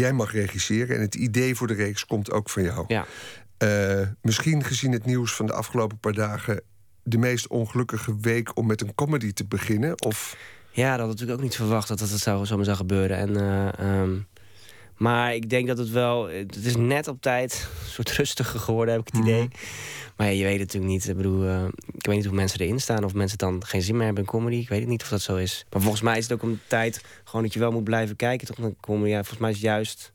Jij mag regisseren en het idee voor de reeks komt ook van jou. Ja. Eh, misschien gezien het nieuws van de afgelopen paar dagen... de meest ongelukkige week om met een comedy te beginnen? Of... Ja, dat had natuurlijk ook niet verwacht dat dat zou, zomaar zou gebeuren. En, eh, ehm, maar ik denk dat het wel... Het is net op tijd een soort rustiger geworden, heb ik het idee. Mhm. Maar ja, je weet het natuurlijk niet. Ik bedoel, eh, ik weet niet hoe mensen erin staan. Of mensen dan geen zin meer hebben in comedy. Ik weet het niet of dat zo is. Maar volgens mij is het ook een tijd gewoon dat je wel moet blijven kijken. Toch? Dan comedy. Ja, volgens mij is het juist...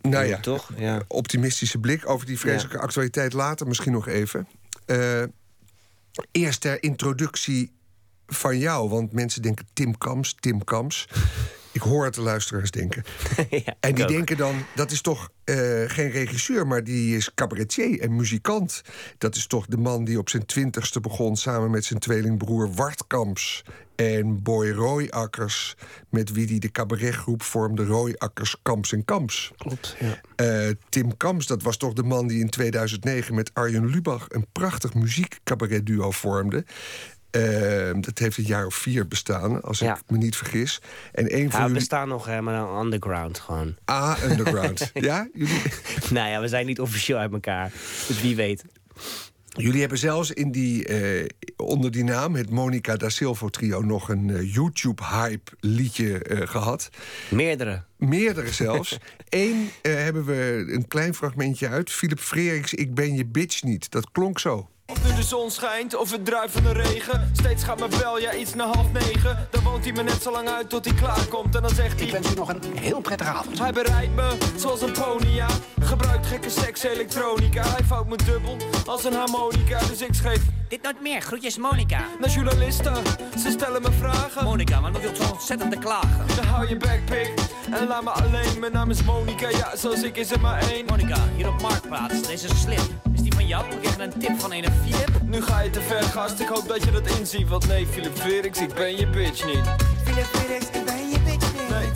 Nou ja, toch? Ja. optimistische blik over die vreselijke actualiteit later misschien nog even. Eh, eerst ter introductie van jou, want mensen denken Tim Kams, Tim Kams. Ik hoor het de luisteraars denken. ja, En die ook. denken dan, dat is toch eh, geen regisseur, maar die is cabaretier en muzikant. Dat is toch de man die op zijn twintigste begon samen met zijn tweelingbroer Wart Kamps en Boy Rooiakkers, met wie die de cabaretgroep vormde Rooiakkers, Kamps en Kamps. Klopt, ja. Eh, Tim Kams, dat was toch de man die in 2009 met Arjen Lubach een prachtig muziekcabaretduo vormde. Eh, dat heeft een jaar of vier bestaan, als Ja. ik me niet vergis. En een Ja, van we jullie... bestaan nog, dan underground gewoon. A, underground. ja? Jullie, nou ja, we zijn niet officieel uit elkaar. Dus wie weet. jullie hebben zelfs in die, eh, onder die naam, het Monica da Silva trio, nog een eh, YouTube-hype liedje eh, gehad. Meerdere. Meerdere zelfs. Eén eh, hebben we een klein fragmentje uit. Philip Freeriks, Ik ben je bitch niet. Dat klonk zo. Of nu de zon schijnt of het druipt van de regen. Steeds gaat mijn bel, ja iets na half negen. Dan woont hij me net zo lang uit tot hij klaar komt. En dan zegt hij... Ik wens u nog een heel prettige avond. Hij bereidt me zoals een pony, ja. Gebruikt gekke seks, elektronica. Hij vouwt me dubbel als een harmonica. Dus ik schreef Dit nooit meer. Groetjes Monica. naar journalisten. Ze stellen me vragen. Monica, waarom wil je zo ontzettend te klagen? Dan hou je backpick en laat me alleen. Mijn naam is Monica, ja, zoals ik is er maar één. Monica, hier op Marktplaats. Deze is slim. Is die van jou? We kregen een tip van een Philip. Nu ga je te ver, gast. Ik hoop dat je dat inziet. Want nee, Philip Verix, ik ben je bitch niet. Philip Felix, ik ben je bitch niet. Nee.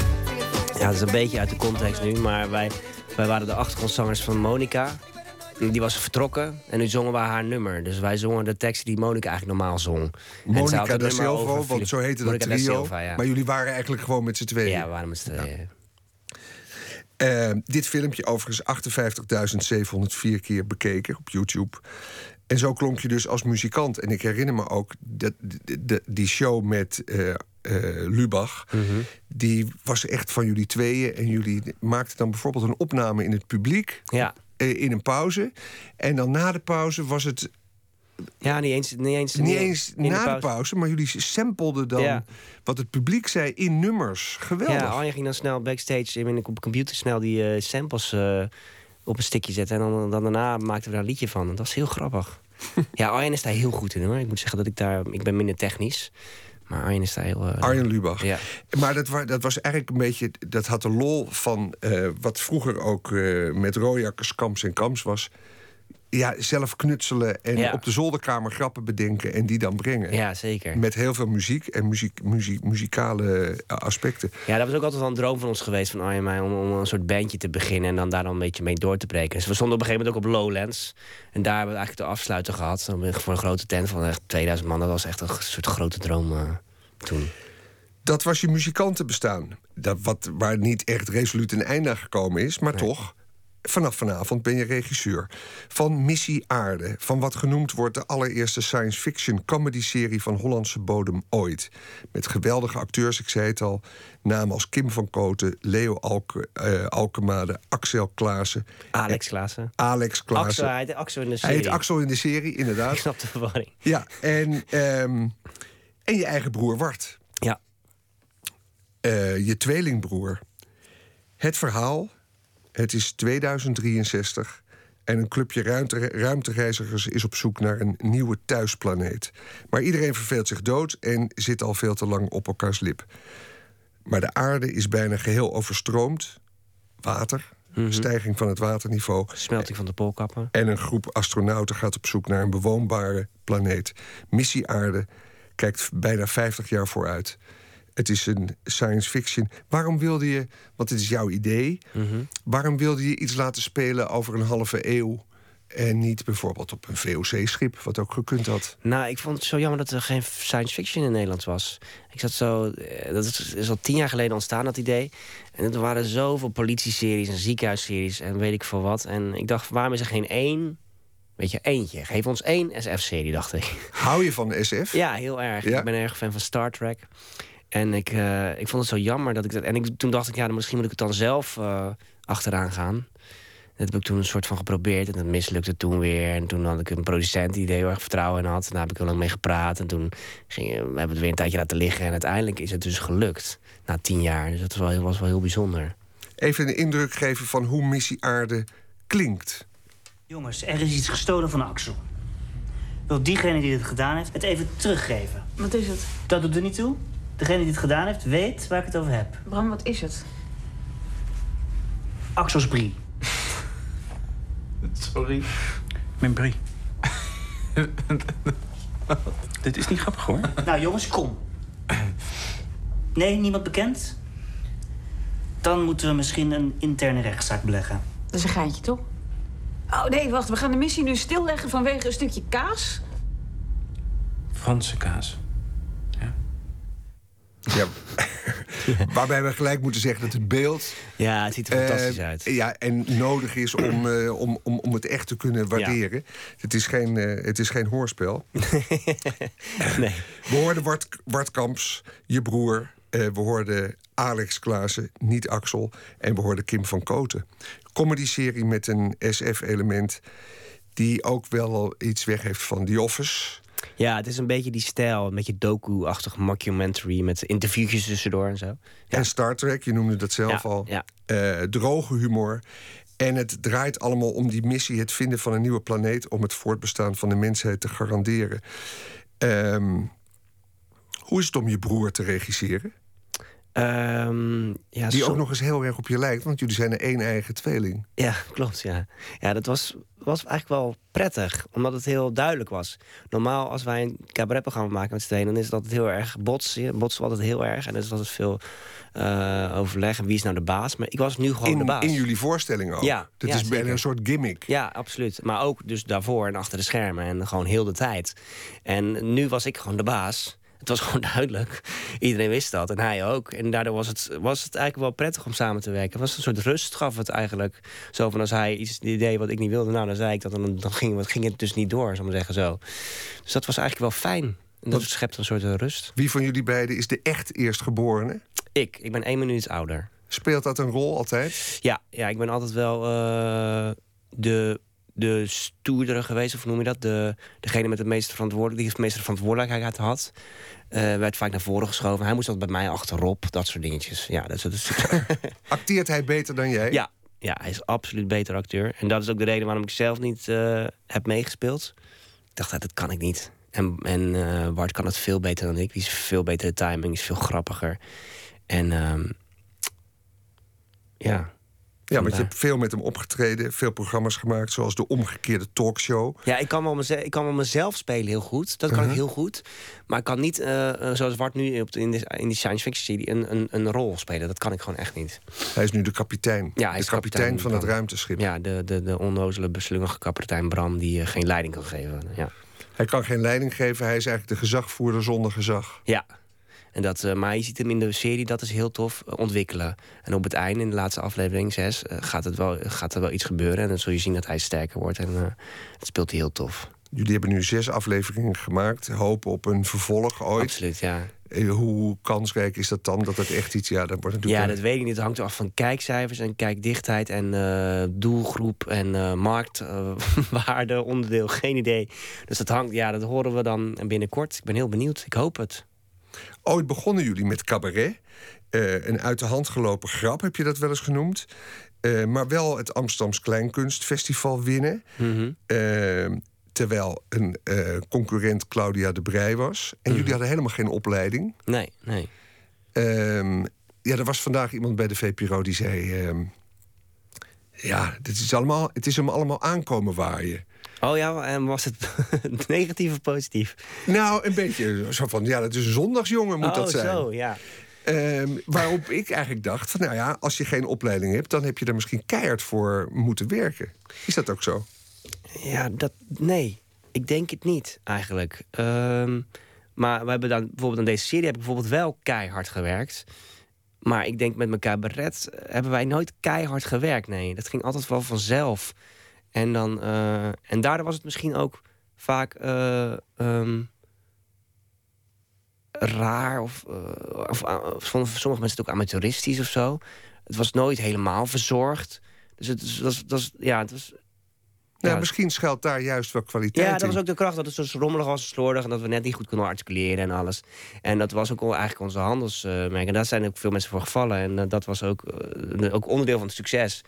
Ja, dat is een beetje uit de context nu, maar wij, wij waren de achtergrondzangers van Monica. Die was vertrokken en nu zongen we haar nummer. Dus wij zongen de teksten die Monica eigenlijk normaal zong. En ze had Monica da Silva, over want zo heette dat Monica da trio. Silva, ja. Maar jullie waren eigenlijk gewoon met z'n tweeën. Ja, we waren met z'n tweeën. Eh, dit filmpje overigens 58.704 keer bekeken op YouTube. En zo klonk je dus als muzikant. En ik herinner me ook dat die show met eh, eh, Lubach. Mhm. Die was echt van jullie tweeën. En jullie maakten dan bijvoorbeeld een opname in het publiek. Ja. in een pauze. En dan na de pauze was het Ja, niet eens, niet eens, niet eens na de pauze, maar jullie sampleden dan Ja. wat het publiek zei in nummers. Geweldig. Ja, Arjen ging dan snel backstage in de computer snel die eh, samples eh, op een stickje zetten. En dan, dan daarna maakten we daar een liedje van. En dat was heel grappig. ja, Arjen is daar heel goed in hoor. Ik moet zeggen dat ik daar... Ik ben minder technisch. Maar Arjen is daar heel... eh, Arjen Lubach. Ja. Maar dat, wa- dat was eigenlijk een beetje. Dat had de lol van wat vroeger ook met rooijakkers, kams en kams was. Ja, zelf knutselen en Ja. op de zolderkamer grappen bedenken en die dan brengen. Ja, zeker. Met heel veel muziek en muziek, muziek, muzikale eh, aspecten. Ja, dat was ook altijd wel een droom van ons geweest van Arjen en mij... Om, om een soort bandje te beginnen en dan daar dan een beetje mee door te breken. Dus we stonden op een gegeven moment ook op Lowlands. En daar hebben we eigenlijk de afsluiter gehad. Voor een grote tent van echt 2000 man. Dat was echt een soort grote droom eh, toen. Dat was je muzikantenbestaan. Dat wat, waar niet echt resoluut een einde aan gekomen is, maar toch. Vanaf vanavond ben je regisseur van Missie Aarde. Van wat genoemd wordt de allereerste science fiction comedy-serie van Hollandse bodem ooit. Met geweldige acteurs, ik zei het al. Namen als Kim van Koten, Leo Alke, eh, Alkemade, Axel Klaassen. Alex Klaassen. Alex Klaassen. Axel, hij heet Axel in de Hij serie. heet Axel in de serie, Ik inderdaad. snap de verwarring. Ja, en, ehm, en je eigen broer Wart. Ja. Eh, je tweelingbroer. Het verhaal, het is 2063 en een clubje ruimte, ruimtereizigers is op zoek naar een nieuwe thuisplaneet. Maar iedereen verveelt zich dood en zit al veel te lang op elkaars lip. Maar de aarde is bijna geheel overstroomd. Water, stijging van het waterniveau. Smelting van de poolkappen. En een groep astronauten gaat op zoek naar een bewoonbare planeet. Missie Aarde kijkt bijna 50 jaar vooruit. Het is een science fiction. Waarom wilde je, want het is jouw idee, waarom wilde je iets laten spelen over een halve eeuw En niet bijvoorbeeld op een VOC-schip, wat ook gekund had. Nou, ik vond het zo jammer dat er geen science fiction in Nederland was. Ik zat zo. eh, Dat is, is al tien jaar geleden ontstaan, dat idee. En er waren zoveel politieseries en ziekenhuisseries en weet ik veel wat. En ik dacht, waarom is er geen één? Weet je, eentje. Geef ons één SF-serie, dacht ik. Hou je van SF? Ja, heel erg. Ja? Ik ben erg fan van Star Trek. En ik, eh, ik vond het zo jammer dat ik dat. En ik, toen dacht ik, ja, dan misschien moet ik het dan zelf eh, achteraan gaan. Dat heb ik toen een soort van geprobeerd en dat mislukte toen weer. En toen had ik een producent die er heel erg vertrouwen in had. En daar heb ik heel lang mee gepraat. En toen ging, we hebben het weer een tijdje laten liggen. En uiteindelijk is het dus gelukt. Na tien jaar. Dus dat was wel, heel- was wel heel bijzonder. Even een indruk geven van hoe Missie Aarde klinkt. Jongens, er is iets gestolen van Axel. Wil diegene die het gedaan heeft het even teruggeven? Wat is het? Dat doet er niet toe. Degene die het gedaan heeft weet waar ik het over heb. Bram, wat is het? Axel's brie. Sorry. Mijn brie. Dit is niet grappig hoor. Nou jongens, kom. Nee, niemand bekend? Dan moeten we misschien een interne rechtszaak beleggen. Dat is een geintje, toch? Oh nee, wacht. We gaan de missie nu stilleggen vanwege een stukje kaas? Franse kaas. Ja. Waarbij we gelijk moeten zeggen dat het beeld. Ja, het ziet er fantastisch eh, uit. Ja, en nodig is om, eh, om, om, om het echt te kunnen waarderen. Het, is geen, eh, het is geen hoorspel. nee. We hoorden Wart, Wart Kamps, je broer. We hoorden Alex Klaassen, niet Axel. En we hoorden Kim van Koten. Comedy-serie met een SF-element... die ook wel iets weg heeft van The Office. Ja, het is een beetje die stijl. Een beetje doku-achtig mockumentary met interviewtjes tussendoor en zo. En Star Trek, je noemde dat zelf Ja, al. ja. Eh, droge humor. En het draait allemaal om die missie: het vinden van een nieuwe planeet. om het voortbestaan van de mensheid te garanderen. Ehm, hoe is het om je broer te regisseren? Ehm, ja, Die ook nog eens heel erg op je lijkt, want jullie zijn een één eigen tweeling. Ja, klopt. Ja, ja dat was, was eigenlijk wel prettig, omdat het heel duidelijk was. Normaal, als wij een cabaretprogramma maken met z'n tweeën, dan is altijd heel erg botsen. Botsen we altijd heel erg. En er is altijd veel eh, overleg. En wie is nou de baas? Maar ik was nu gewoon de baas. in jullie voorstelling ook. Ja, dat ja, is bijna een soort gimmick. Ja, absoluut. Maar ook dus daarvoor en achter de schermen. En gewoon heel de tijd. En nu was ik gewoon de baas. Het was gewoon duidelijk. Iedereen wist dat. En hij ook. En daardoor was het, was het eigenlijk wel prettig om samen te werken. Het was een soort rust, gaf het eigenlijk. Zo van als hij iets idee wat ik niet wilde, nou dan zei ik dat. En dan, dan ging, wat, ging het dus niet door, zal ik maar zeggen zo. Dus dat was eigenlijk wel fijn. En dat schept een soort rust. Wie van jullie beiden is de echt eerstgeborene? Ik, ik ben één minuut ouder. Speelt dat een rol altijd? Ja, ja ik ben altijd wel eh, de, de stoerdere geweest, of hoe noem je dat? De, degene met de meeste verantwoordelijkheid, die het meeste verantwoordelijkheid had. Eh, werd vaak naar voren geschoven. Hij moest altijd bij mij achterop, dat soort dingetjes. Ja, dat is, Acteert hij beter dan jij? ja, ja, hij is absoluut beter acteur. En dat is ook de reden waarom ik zelf niet eh, heb meegespeeld. Ik dacht, dat kan ik niet. En, en eh, Bart kan het veel beter dan ik. Die is veel beter de timing, is veel grappiger. En ehm, ja. Ja, want je hebt veel met hem opgetreden, veel programma's gemaakt, zoals de omgekeerde talkshow. Ja, ik kan wel mezelf, ik kan wel mezelf spelen heel goed. Dat kan ik heel goed. Maar ik kan niet, eh, eh, zoals Bart nu op de, in, de, in die science fiction serie, een, een, een rol spelen. Dat kan ik gewoon echt niet. Hij is nu de kapitein. Ja, hij de is kapitein, kapitein van het ruimteschip. Ja, de, de, de onnozele, beslungige kapitein Bram die eh, geen leiding kan geven. Ja. Hij kan geen leiding geven, hij is eigenlijk de gezagvoerder zonder gezag. ja. En dat, eh, maar je ziet hem in de serie, dat is heel tof, eh, ontwikkelen. En op het einde, in de laatste aflevering 6, gaat, het wel, gaat er wel iets gebeuren. En dan zul je zien dat hij sterker wordt. En eh dat speelt hij heel tof. Jullie hebben nu zes afleveringen gemaakt, hopen op een vervolg ooit. Absoluut, ja. Eh, Hoe kansrijk is dat dan? Dat het echt iets, ja, dat wordt natuurlijk. Ja, dat weet ik niet. Het hangt af van kijkcijfers en kijkdichtheid en eh, doelgroep en eh, marktwaarde, onderdeel, geen idee. Dus dat hangt, ja, dat horen we dan binnenkort. Ik ben heel benieuwd. Ik hoop het. Ooit begonnen jullie met cabaret. Eh, een uit de hand gelopen grap, heb je dat wel eens genoemd. Eh, maar wel het Amsterdams Kleinkunstfestival winnen. Mhm. Eh, terwijl een concurrent Claudia de Brij was. En Mhm. jullie hadden helemaal geen opleiding. Nee, nee. Ehm, ja, er was vandaag iemand bij de VPRO die zei... ehm, ja, dit is allemaal, het is hem allemaal aankomen waaien. Oh ja, en was het negatief of positief? Nou, een beetje zo van, ja, dat is een zondagsjongen moet oh, dat zijn. zo, ja. Ehm, waarop ik eigenlijk dacht van, nou ja, als je geen opleiding hebt... dan heb je er misschien keihard voor moeten werken. Is dat ook zo? Ja, dat, nee. Ik denk het niet, eigenlijk. Ehm, maar we hebben dan bijvoorbeeld aan deze serie heb ik bijvoorbeeld wel keihard gewerkt. Maar ik denk met mijn cabaret hebben wij nooit keihard gewerkt. Nee, dat ging altijd wel vanzelf. En, dan, eh, en daardoor was het misschien ook vaak eh, ehm, raar. Of, eh, of, of vonden sommige mensen het ook amateuristisch of zo. Het was nooit helemaal verzorgd. Dus het, was- was, was, ja, het was Nou, Ja. misschien schuilt daar juist wel kwaliteit ja, dat in. was ook de kracht. Dat het zo rommelig was, slordig... en dat we net niet goed konden articuleren en alles. En dat was ook eigenlijk onze handelsmerk. en daar zijn ook veel mensen voor gevallen. En dat was ook, ook onderdeel van het succes.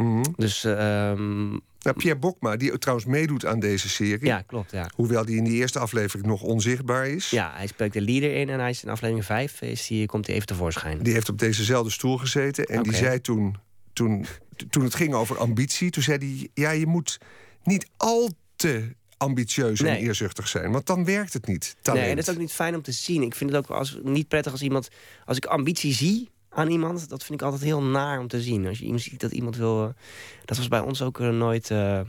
Mhm. Dus ehm, Nou, Pierre Bokma, die trouwens meedoet aan deze serie. ja, klopt, ja. Hoewel die in die eerste aflevering nog onzichtbaar is. Ja, hij speelt de leader in... en hij is in aflevering 5 is die, komt hij even tevoorschijn. Die heeft op dezezelfde stoel gezeten. En die zei toen, toen, toen het ging over ambitie... toen zei hij, ja, je moet niet al te ambitieus en eerzuchtig zijn. Want dan werkt het niet, talent. Nee, en dat is ook niet fijn om te zien. Ik vind het ook als, niet prettig als iemand... Als ik ambitie zie aan iemand, dat vind ik altijd heel naar om te zien. Als je iemand ziet dat iemand wil... eh, dat was bij ons ook eh, nooit eh,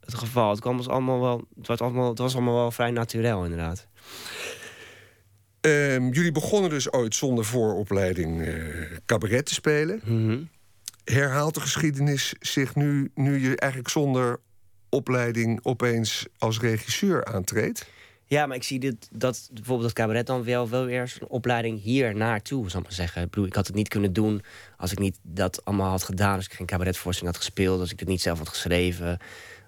het geval. Het, kwam ons allemaal wel, het, was allemaal, het was allemaal wel vrij natuurlijk, inderdaad. Ehm, jullie begonnen dus ooit zonder vooropleiding eh, cabaret te spelen. Mhm. Herhaalt de geschiedenis zich nu, nu je eigenlijk zonder opleiding opeens als regisseur aantreedt? Ja, maar ik zie dit, dat bijvoorbeeld dat cabaret dan wel, wel weer een opleiding hier naartoe, zal ik maar zeggen. Ik bedoel, ik had het niet kunnen doen als ik niet dat allemaal had gedaan. Als ik geen cabaretvoorstelling had gespeeld, als ik het niet zelf had geschreven.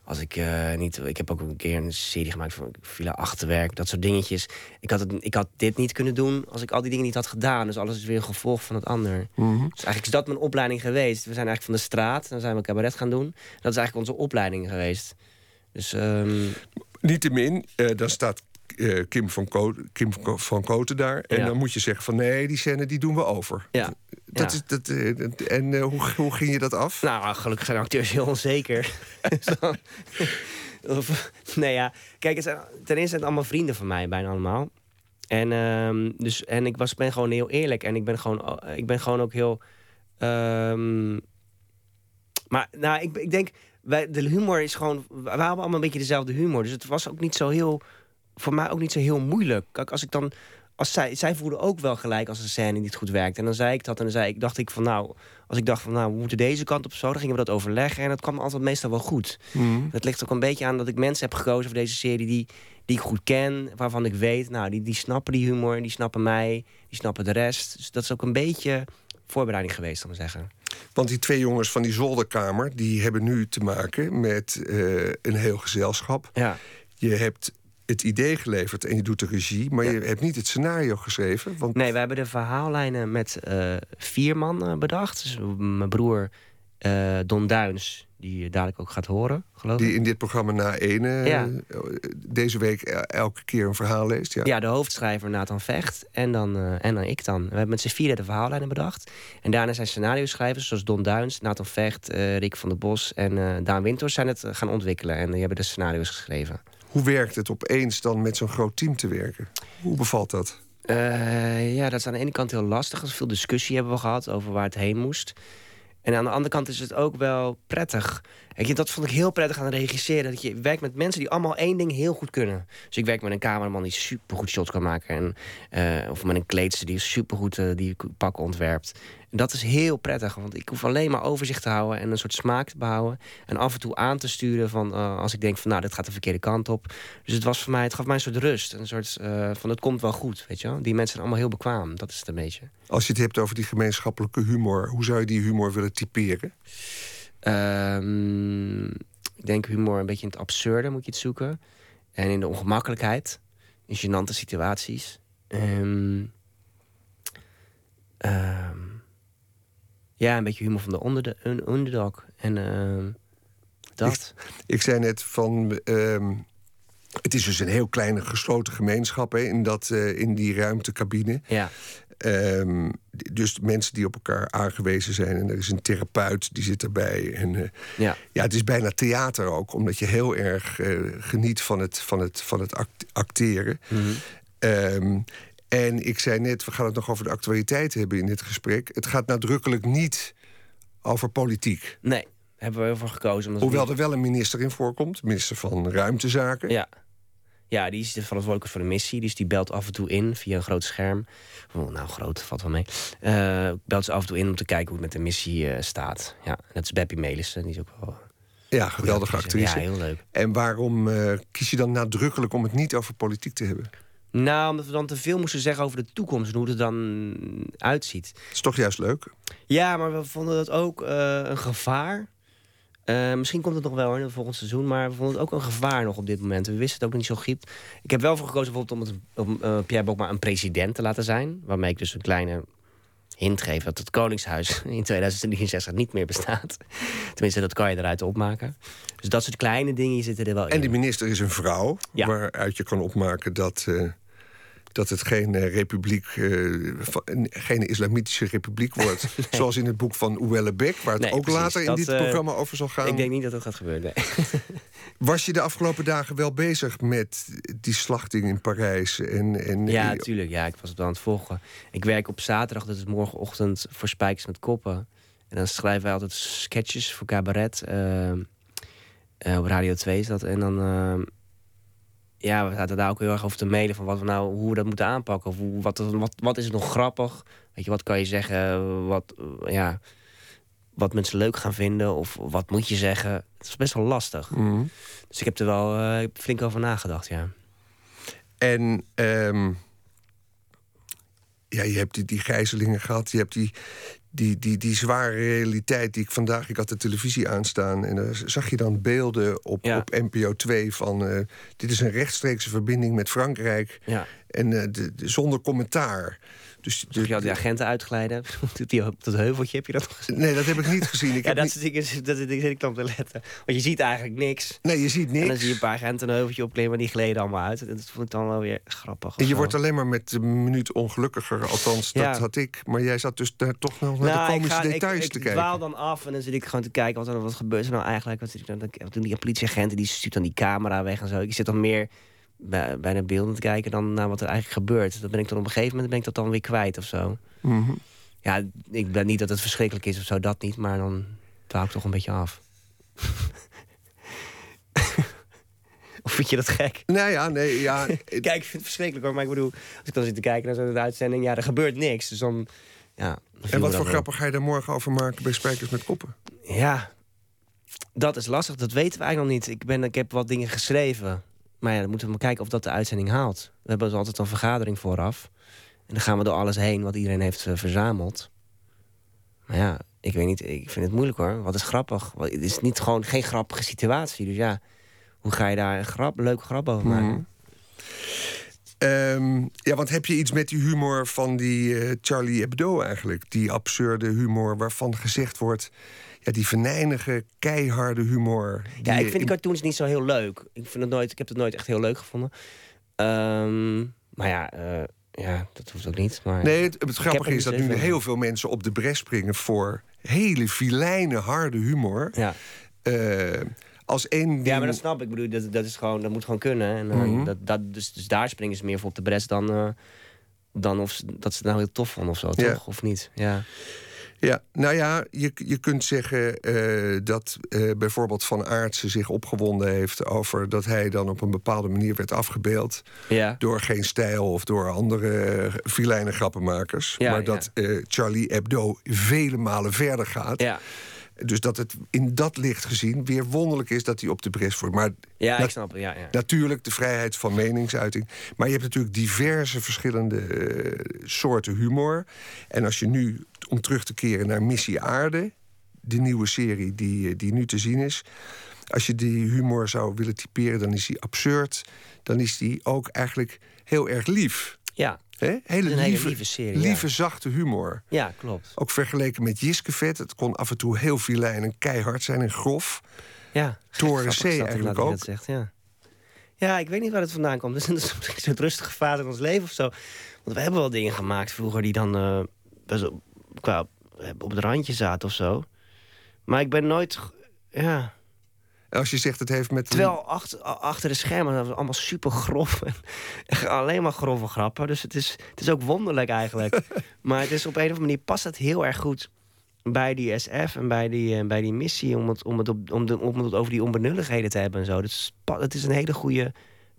Als ik eh, niet. Ik heb ook een keer een serie gemaakt van Villa Achterwerk, dat soort dingetjes. Ik had, het, ik had dit niet kunnen doen als ik al die dingen niet had gedaan. Dus alles is weer een gevolg van het ander. Dus eigenlijk is dat mijn opleiding geweest. We zijn eigenlijk van de straat, dan zijn we cabaret gaan doen. Dat is eigenlijk onze opleiding geweest. Dus ehm, Niettemin, eh dan staat eh, Kim, van Ko- Kim van Koten daar. En Ja. dan moet je zeggen van nee, die scène die doen we over. ja. Dat ja. is, dat, eh, en eh, hoe, hoe ging je dat af? Nou, gelukkig zijn acteurs heel onzeker. Of, nee, ja. Kijk, het zijn, ten eerste zijn het allemaal vrienden van mij, bijna allemaal. En, ehm, dus, en ik was, ben gewoon heel eerlijk. En ik ben gewoon, ik ben gewoon ook heel... ehm, maar nou, ik, ik denk, wij, de humor is gewoon... We hebben allemaal een beetje dezelfde humor. Dus het was ook niet zo heel... Voor mij ook niet zo heel moeilijk. Kijk, als ik dan... Als zij, zij voelden ook wel gelijk als een scène niet goed werkte. En dan zei ik dat en dan zei ik, dacht ik van nou... Als ik dacht van nou, we moeten deze kant op zo... dan gingen we dat overleggen en dat kwam altijd meestal wel goed. Dat ligt ook een beetje aan dat ik mensen heb gekozen voor deze serie... die, die ik goed ken, waarvan ik weet... nou, die, die snappen die humor, die snappen mij, die snappen de rest. Dus dat is ook een beetje voorbereiding geweest, ik maar zeggen. Want die twee jongens van die zolderkamer... die hebben nu te maken met eh, een heel gezelschap. Ja. Je hebt het idee geleverd en je doet de regie... maar je hebt niet het scenario geschreven. Want Nee, we hebben de verhaallijnen met eh, vier man eh, bedacht. Dus mijn broer eh, Don Duins, die je dadelijk ook gaat horen, geloof ik. die in dit programma na ene Ja. eh, deze week el- elke keer een verhaal leest. Ja. Ja, de hoofdschrijver Nathan Vecht en dan, en dan ik dan. We hebben met z'n vieren de verhaallijnen bedacht. En daarna zijn scenario-schrijvers zoals Don Duins, Nathan Vecht, eh, Rick van der Bos en Daan Winters zijn het gaan ontwikkelen. En die hebben de scenario's geschreven. Hoe werkt het opeens dan met zo'n groot team te werken? Hoe bevalt dat? Eh, ja, dat is aan de ene kant heel lastig. Is veel discussie hebben we gehad over waar het heen moest. En aan de andere kant is het ook wel prettig. Je, dat vond ik heel prettig aan regisseren. Dat je werkt met mensen die allemaal één ding heel goed kunnen. Dus ik werk met een cameraman die supergoed shots kan maken. En, eh, of met een kleedster die supergoed eh, die pakken ontwerpt. En dat is heel prettig, want ik hoef alleen maar overzicht te houden... en een soort smaak te behouden. En af en toe aan te sturen van, eh, als ik denk van... nou, dit gaat de verkeerde kant op. Dus het, was voor mij, het gaf mij een soort rust. Een soort eh, van, het komt wel goed, weet je wel. Die mensen zijn allemaal heel bekwaam, dat is het een beetje. Als je het hebt over die gemeenschappelijke humor... hoe zou je die humor willen typeren? Ehm, ik denk humor een beetje in het absurde moet je het zoeken. En in de ongemakkelijkheid. In gênante situaties. Ehm, ja, een beetje humor van de onder een underdog. En ehm, dat. Ik zei net van... ehm, het is dus een heel kleine gesloten gemeenschap hè, in, dat, eh, in die ruimtecabine. Ja. Ehm, dus mensen die op elkaar aangewezen zijn. En er is een therapeut die zit erbij. En, eh, Ja. ja, het is bijna theater ook, omdat je heel erg eh, geniet van het, van het, van het act- acteren. Ehm, en ik zei net, we gaan het nog over de actualiteit hebben in dit gesprek. Het gaat nadrukkelijk niet over politiek. Nee, hebben we ervoor gekozen. Hoewel er wel een minister in voorkomt, minister van Ruimtezaken. Ja. Ja, die is de verantwoordelijke voor de missie. Dus die belt af en toe in via een groot scherm. Oh, nou, groot, valt wel mee. Eh, belt ze af en toe in om te kijken hoe het met de missie eh, staat. Ja, dat is Beppie Melissen. Die is ook wel... Ja, geweldige Ja, actrice. heel leuk. En waarom eh, kies je dan nadrukkelijk om het niet over politiek te hebben? Nou, omdat we dan te veel moesten zeggen over de toekomst en hoe het er dan uitziet. Is toch juist leuk? Ja, maar we vonden dat ook eh, een gevaar. Eh, misschien komt het nog wel in het volgende seizoen, maar we vonden het ook een gevaar nog op dit moment. We wisten het ook niet zo goed. Ik heb wel voor gekozen bijvoorbeeld om, het, om eh, Pierre Bokma een president te laten zijn. Waarmee ik dus een kleine hint geef dat het Koningshuis in 2063 niet meer bestaat. Tenminste, dat kan je eruit opmaken. Dus dat soort kleine dingen zitten er wel in. En die minister is een vrouw, Ja. waaruit je kan opmaken dat, dat het geen eh, republiek, eh, van- geen islamitische republiek wordt. Zoals in het boek van Ouelle Beck, waar het Nee, ook precies. later in Dat, dit eh, programma over zal gaan. Ik denk niet dat dat gaat gebeuren. nee. Was je de afgelopen dagen wel bezig met die slachting in Parijs? En, en, Ja, natuurlijk. Ja, ik was het wel aan het volgen. Ik werk op zaterdag, dat is morgenochtend, voor Spijkers met Koppen. En dan schrijven wij altijd sketches voor cabaret. eh, eh, op Radio 2 is dat. En dan... ja, we zaten daar ook heel erg over te mailen van wat we nou, hoe we dat moeten aanpakken. Of hoe, wat, wat, wat is er nog grappig? Weet je, wat kan je zeggen? Wat, eh, ja, wat mensen leuk gaan vinden? Of wat moet je zeggen? Het is best wel lastig. Mhm. Dus ik heb er wel eh, flink over nagedacht, ja. En ehm, ja, je hebt die, die gijzelingen gehad. Je hebt die, die, die, die zware realiteit die ik vandaag... Ik had de televisie aanstaan en daar zag je dan beelden op, Ja. op NPO 2 van... eh, dit is een rechtstreekse verbinding met Frankrijk. Ja. En eh, de, de- zonder commentaar. Dus de- je al die agenten uitglijden? Die dat heuveltje, heb je dat gezien? nee, dat heb ik niet gezien. Ik Ja, dat niet- dingen dat, dat, zit ik dan te letten. Want je ziet eigenlijk niks. nee, je ziet En dan niks. zie je een paar agenten een heuveltje opklimmen... en die gleden allemaal uit. En dat vond ik dan wel weer grappig. En je zo. wordt alleen maar met een minuut ongelukkiger. Althans, dat Ja. had ik. Maar jij zat dus daar toch nog naar de Nou, ik, komische ga, details ik, te ik kijken. dwaal dan af en dan zit ik gewoon te kijken... wat, er, wat gebeurt er nou eigenlijk? Wat, zit ik dan, wat doen die politieagenten? Die stuurt dan die camera weg en zo. Ik zit dan meer bij, bij de beelden te kijken... dan naar wat er eigenlijk gebeurt. Dat ben ik dan op een gegeven moment ben ik dat dan weer kwijt of zo. Mhm. Ja, ik ben niet dat het verschrikkelijk is of zo, dat niet. Maar dan dwaal ik toch een beetje af. of vind je dat gek? Nou ja, nee, ja. Kijk, ik vind het verschrikkelijk hoor. Maar ik bedoel, als ik dan zit te kijken naar zo'n uitzending... ja, er gebeurt niks. Dus dan... Ja, dan En wat voor dat grappen ga je daar morgen over maken bij Spijkers met Koppen? Ja, dat is lastig. Dat weten we eigenlijk nog niet. Ik, ben, ik heb wat dingen geschreven. Maar ja, dan moeten we maar kijken of dat de uitzending haalt. We hebben dus altijd een vergadering vooraf. En dan gaan we door alles heen wat iedereen heeft eh, verzameld. Maar ja, ik weet niet. Ik vind het moeilijk hoor. Wat is grappig? Wat- Het is niet gewoon geen grappige situatie. Dus ja, hoe ga je daar een grap, leuke grap over maken? Mhm. Ehm, ja, want heb je iets met die humor van die eh, Charlie Hebdo eigenlijk? Die absurde humor waarvan gezegd wordt... Ja, die venijnige, keiharde humor. Ja, ik vind die cartoons niet zo heel leuk. Ik, vind het nooit, ik heb het nooit echt heel leuk gevonden. Ehm, maar ja, eh, ja, dat hoeft ook niet. Maar... Nee, het, grappige is dat nu heel veel mensen op de bres springen... voor hele filijne, harde humor. Ja. Eh, als één ding... ja, maar dat snap ik. Bedoel, dat, dat, is gewoon, dat moet gewoon kunnen. En, eh, Mhm. dat, dat, dus, dus daar springen ze meer voor op de bres dan, eh, dan of ze, dat ze het nou heel tof vonden of zo, Ja. toch? Of niet? Ja. Ja, nou ja, je, je kunt zeggen eh, dat eh, bijvoorbeeld Van Aartsen zich opgewonden heeft over dat hij dan op een bepaalde manier werd afgebeeld Ja. door geen stijl of door andere filijne grappenmakers. Ja, maar ja. dat eh, Charlie Hebdo vele malen verder gaat. Ja. Dus dat het in dat licht gezien weer wonderlijk is dat hij op de bres wordt. Maar Ja, ik snap het. Ja, ja. Natuurlijk de vrijheid van meningsuiting. Maar je hebt natuurlijk diverse verschillende eh, soorten humor. En als je nu, om terug te keren naar Missie Aarde... de nieuwe serie die, eh, die nu te zien is... als je die humor zou willen typeren, dan is die absurd. Dan is die ook eigenlijk heel erg lief. ja. Hele, een hele lieve, lieve serie, lieve ja. zachte humor. ja, klopt. Ook vergeleken met Jiskevet. Het kon af en toe heel filijn en keihard zijn en grof. Ja. Toren C eigenlijk ook. zegt, ja. ja, ik weet niet waar het vandaan komt. Dus het is misschien zo'n rustige fase in ons leven of zo. Want we hebben wel dingen gemaakt vroeger die dan eh, best qua, eh, op het randje zaten of zo. Maar ik ben nooit... Ja, als je zegt het heeft met... terwijl achter, de schermen dat was allemaal super grof. Alleen maar grove grappen. Dus het is, het is ook wonderlijk eigenlijk. maar het is op een of andere manier past het heel erg goed bij die SF en bij die, eh, bij die missie om het, om, het op, om, de, om het over die onbenulligheden te hebben en zo. Dat is, pa- dat is een hele goede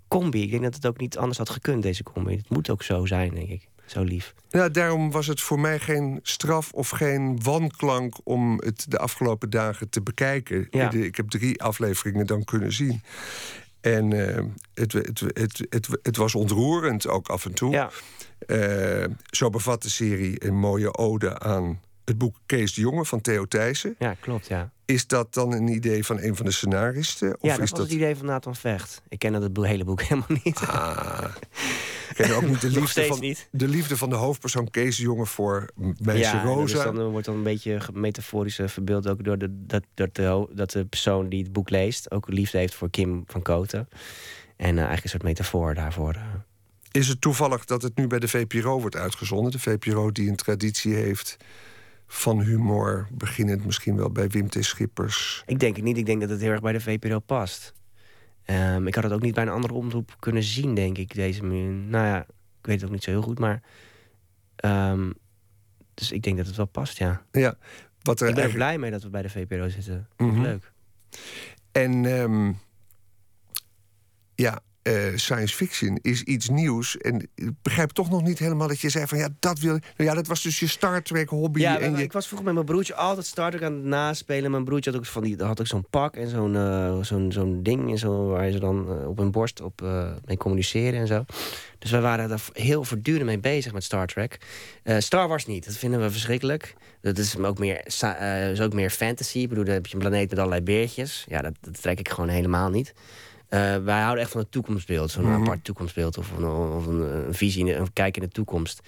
combi. Ik denk dat het ook niet anders had gekund, deze combi. Het moet ook zo zijn, denk ik. Zo lief. Ja, daarom was het voor mij geen straf of geen wanklank om het de afgelopen dagen te bekijken. Ja. Ik heb drie afleveringen dan kunnen zien. En eh, het, het, het, het, het was ontroerend ook af en toe. Ja. Eh, zo bevat de serie een mooie ode aan het boek Kees de Jonge van Theo Thijssen. Ja, klopt, ja. Is dat dan een idee van een van de scenaristen? Of ja, dat is was het idee van Nathan Vecht. Ik ken dat hele boek helemaal niet. Ah, ken ook niet de liefde, van, niet. de liefde van de hoofdpersoon Kees de Jonge voor meisje ja, dat Rosa? dan, wordt dan een beetje metaforisch eh, verbeeld ook door de, dat, dat, de, dat de persoon die het boek leest ook liefde heeft voor Kim van Koten. En eh, eigenlijk een soort metafoor daarvoor. eh. Is het toevallig dat het nu bij de VPRO wordt uitgezonden? De VPRO die een traditie heeft van humor, beginnend misschien wel bij Wim T. Schippers. Ik denk het niet. Ik denk dat het heel erg bij de VPRO past. Ehm, ik had het ook niet bij een andere omroep kunnen zien, denk ik. Deze, nou ja, ik weet het ook niet zo heel goed, maar... ehm, dus ik denk dat het wel past, ja. Ja, wat er ik ben eigenlijk- blij mee dat we bij de VPRO zitten. Mhm. Leuk. En ehm, ja, eh, science fiction is iets nieuws. En ik begrijp toch nog niet helemaal dat je zei van ja, dat wil. Nou ja, dat was dus je Star Trek hobby. Ja, en je... ik was vroeger met mijn broertje altijd Star Trek aan het naspelen. Mijn broertje had ook, van die, had ook zo'n pak en zo'n eh, zo'n zo'n ding en zo, waar ze dan eh, op hun borst op, mee communiceren en zo. Dus wij waren daar heel voortdurend mee bezig met Star Trek. Star Wars niet, dat vinden we verschrikkelijk. Dat is ook meer, is ook meer fantasy. Ik bedoel, dan heb je een planeet met allerlei beertjes. Ja, dat, dat trek ik gewoon helemaal niet. Eh, wij houden echt van het toekomstbeeld. Zo'n Mhm. apart toekomstbeeld of een, of een, een visie, een kijk in de toekomst.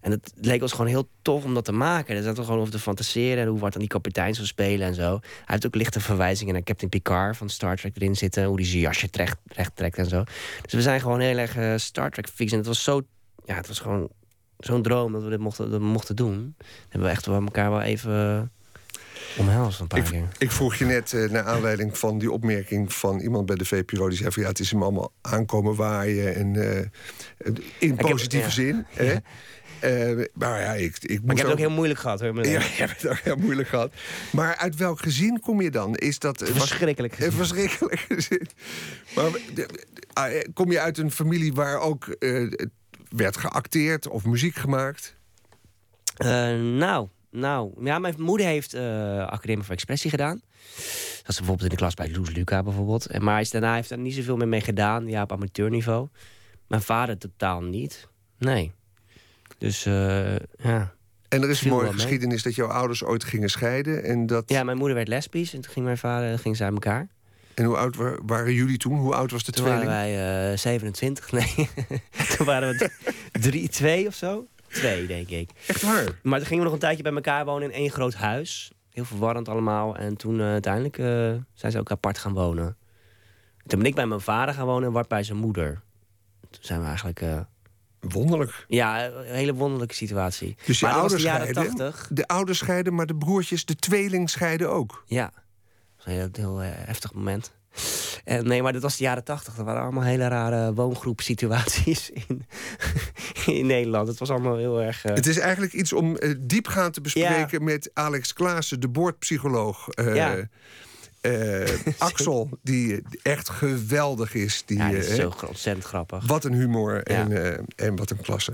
En het leek ons gewoon heel tof om dat te maken. Er zat er gewoon over te fantaseren. En hoe wat dan die kapitein zou spelen en zo. Hij heeft ook lichte verwijzingen naar Captain Picard van Star Trek erin zitten. Hoe die zijn jasje recht, trekt en zo. Dus we zijn gewoon heel erg eh, Star Trek fix. En het was zo... Ja, het was gewoon zo'n droom dat we dit mochten, dat we mochten doen. Dat hebben we echt wel elkaar wel even omhelst een paar keer. Ik vroeg je net, eh, naar aanleiding van die opmerking van iemand bij de VPRO... die zei van ja, het is hem allemaal aankomen waaien... en eh, in heb- positieve ja. zin. Hè? Eh, maar ja, ik, ik, Maar ik heb het ook heel moeilijk gehad. Hoor. Ja, je hebt het ook heel moeilijk gehad. Maar uit welk gezin kom je dan? Is dat Verschrikkelijk Een verschrikkelijk gezin. Maar ah, kom je uit een familie waar ook eh, werd geacteerd of muziek gemaakt? Eh, nou, nou, ja, mijn moeder heeft eh Academie voor Expressie gedaan. Dat is bijvoorbeeld in de klas bij Loes Luca bijvoorbeeld. En Maar hij is, daarna heeft er niet zoveel meer mee gedaan, ja, op amateurniveau. Mijn vader totaal niet. Nee. Dus eh, ja. En er is een mooie mee. geschiedenis dat jouw ouders ooit gingen scheiden. En, dat, Ja, mijn moeder werd lesbisch en toen ging mijn vader ging ze uit elkaar. en hoe oud wa- waren jullie toen? Hoe oud was de Toen waren tweeling? wij eh 27, nee. toen waren we drie, twee of zo. Twee, denk ik. Echt waar? Maar toen gingen we nog een tijdje bij elkaar wonen in één groot huis. Heel verwarrend allemaal. En toen eh, uiteindelijk eh, zijn ze ook apart gaan wonen. Toen ben ik bij mijn vader gaan wonen en Wart bij zijn moeder. Toen zijn we eigenlijk... eh, Wonderlijk. ja, een hele wonderlijke situatie. Dus je ouders de jaren scheiden. 80. De ouders scheiden, maar de broertjes, de tweeling scheiden ook. Ja, dat was een heel, heel heftig moment. En, nee, maar dat was de jaren tachtig. Dat waren allemaal hele rare woongroepsituaties in, in Nederland. Het was allemaal heel erg... eh, Het is eigenlijk iets om eh, diepgaand te bespreken met Alex Klaassen, de boordpsycholoog. Eh, Ja. Axel, die echt geweldig is. Die, ja, dat is zo ontzettend grappig. Wat een humor Ja. en, en wat een klasse.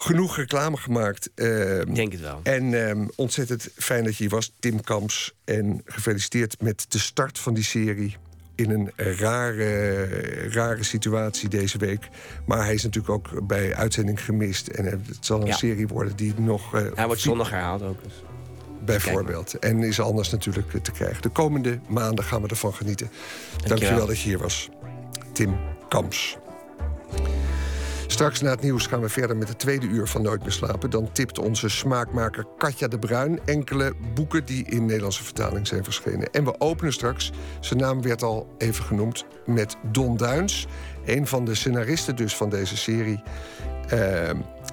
Genoeg reclame gemaakt. eh, Ik denk het wel. en eh, ontzettend fijn dat je hier was, Tim Kamps. En gefeliciteerd met de start van die serie. In een rare, rare situatie deze week. Maar hij is natuurlijk ook bij uitzending gemist. En het zal een Ja. serie worden die nog. eh, Hij wordt zondag herhaald ook. Dus. Bijvoorbeeld. En is anders natuurlijk te krijgen. De komende maanden gaan we ervan genieten. Dankjewel, dat je hier was. Tim Kamps. Straks na het nieuws gaan we verder met het tweede uur van Nooit meer slapen. Dan tipt onze smaakmaker Katja de Bruin enkele boeken die in Nederlandse vertaling zijn verschenen. En we openen straks, zijn naam werd al even genoemd, met Don Duins. Een van de scenaristen dus van deze serie. Eh,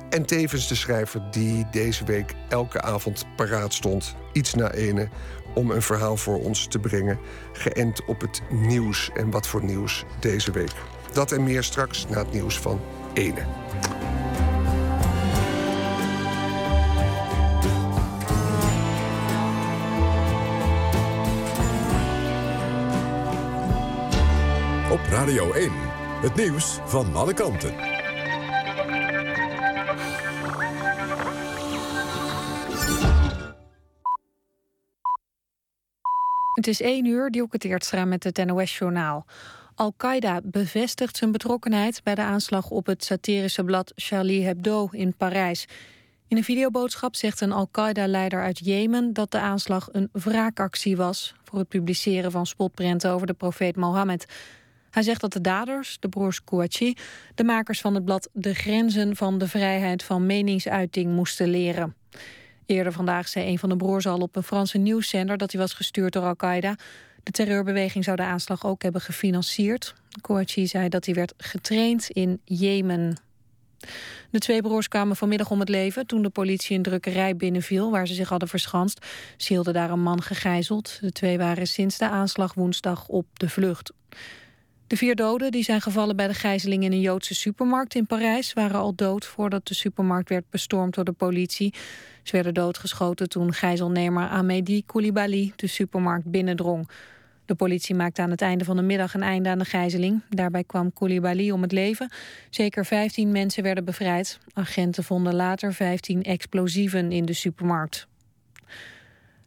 en tevens de schrijver die deze week elke avond paraat stond, iets na ene, om een verhaal voor ons te brengen, geënt op het nieuws en wat voor nieuws deze week. Dat en meer straks na het nieuws van ene. Op Radio 1, het nieuws van alle kanten. Het is 1 uur, Dielke Teertstra met het NOS-journaal. Al-Qaeda bevestigt zijn betrokkenheid bij de aanslag op het satirische blad Charlie Hebdo in Parijs. In een videoboodschap zegt een Al-Qaeda-leider uit Jemen dat de aanslag een wraakactie was voor het publiceren van spotprenten over de profeet Mohammed. Hij zegt dat de daders, de broers Kouachi, de makers van het blad de grenzen van de vrijheid van meningsuiting moesten leren. Eerder vandaag zei een van de broers al op een Franse nieuwszender dat hij was gestuurd door Al-Qaeda. De terreurbeweging zou de aanslag ook hebben gefinancierd. Kouachi zei dat hij werd getraind in Jemen. De twee broers kwamen vanmiddag om het leven toen de politie een drukkerij binnenviel waar ze zich hadden verschanst. Ze hielden daar een man gegijzeld. De twee waren sinds de aanslag woensdag op de vlucht. De vier doden die zijn gevallen bij de gijzeling in een Joodse supermarkt in Parijs waren al dood voordat de supermarkt werd bestormd door de politie. Ze werden doodgeschoten toen gijzelnemer Amédi Koulibaly de supermarkt binnendrong. De politie maakte aan het einde van de middag een einde aan de gijzeling. Daarbij kwam Koulibaly om het leven. Zeker 15 mensen werden bevrijd. Agenten vonden later 15 explosieven in de supermarkt.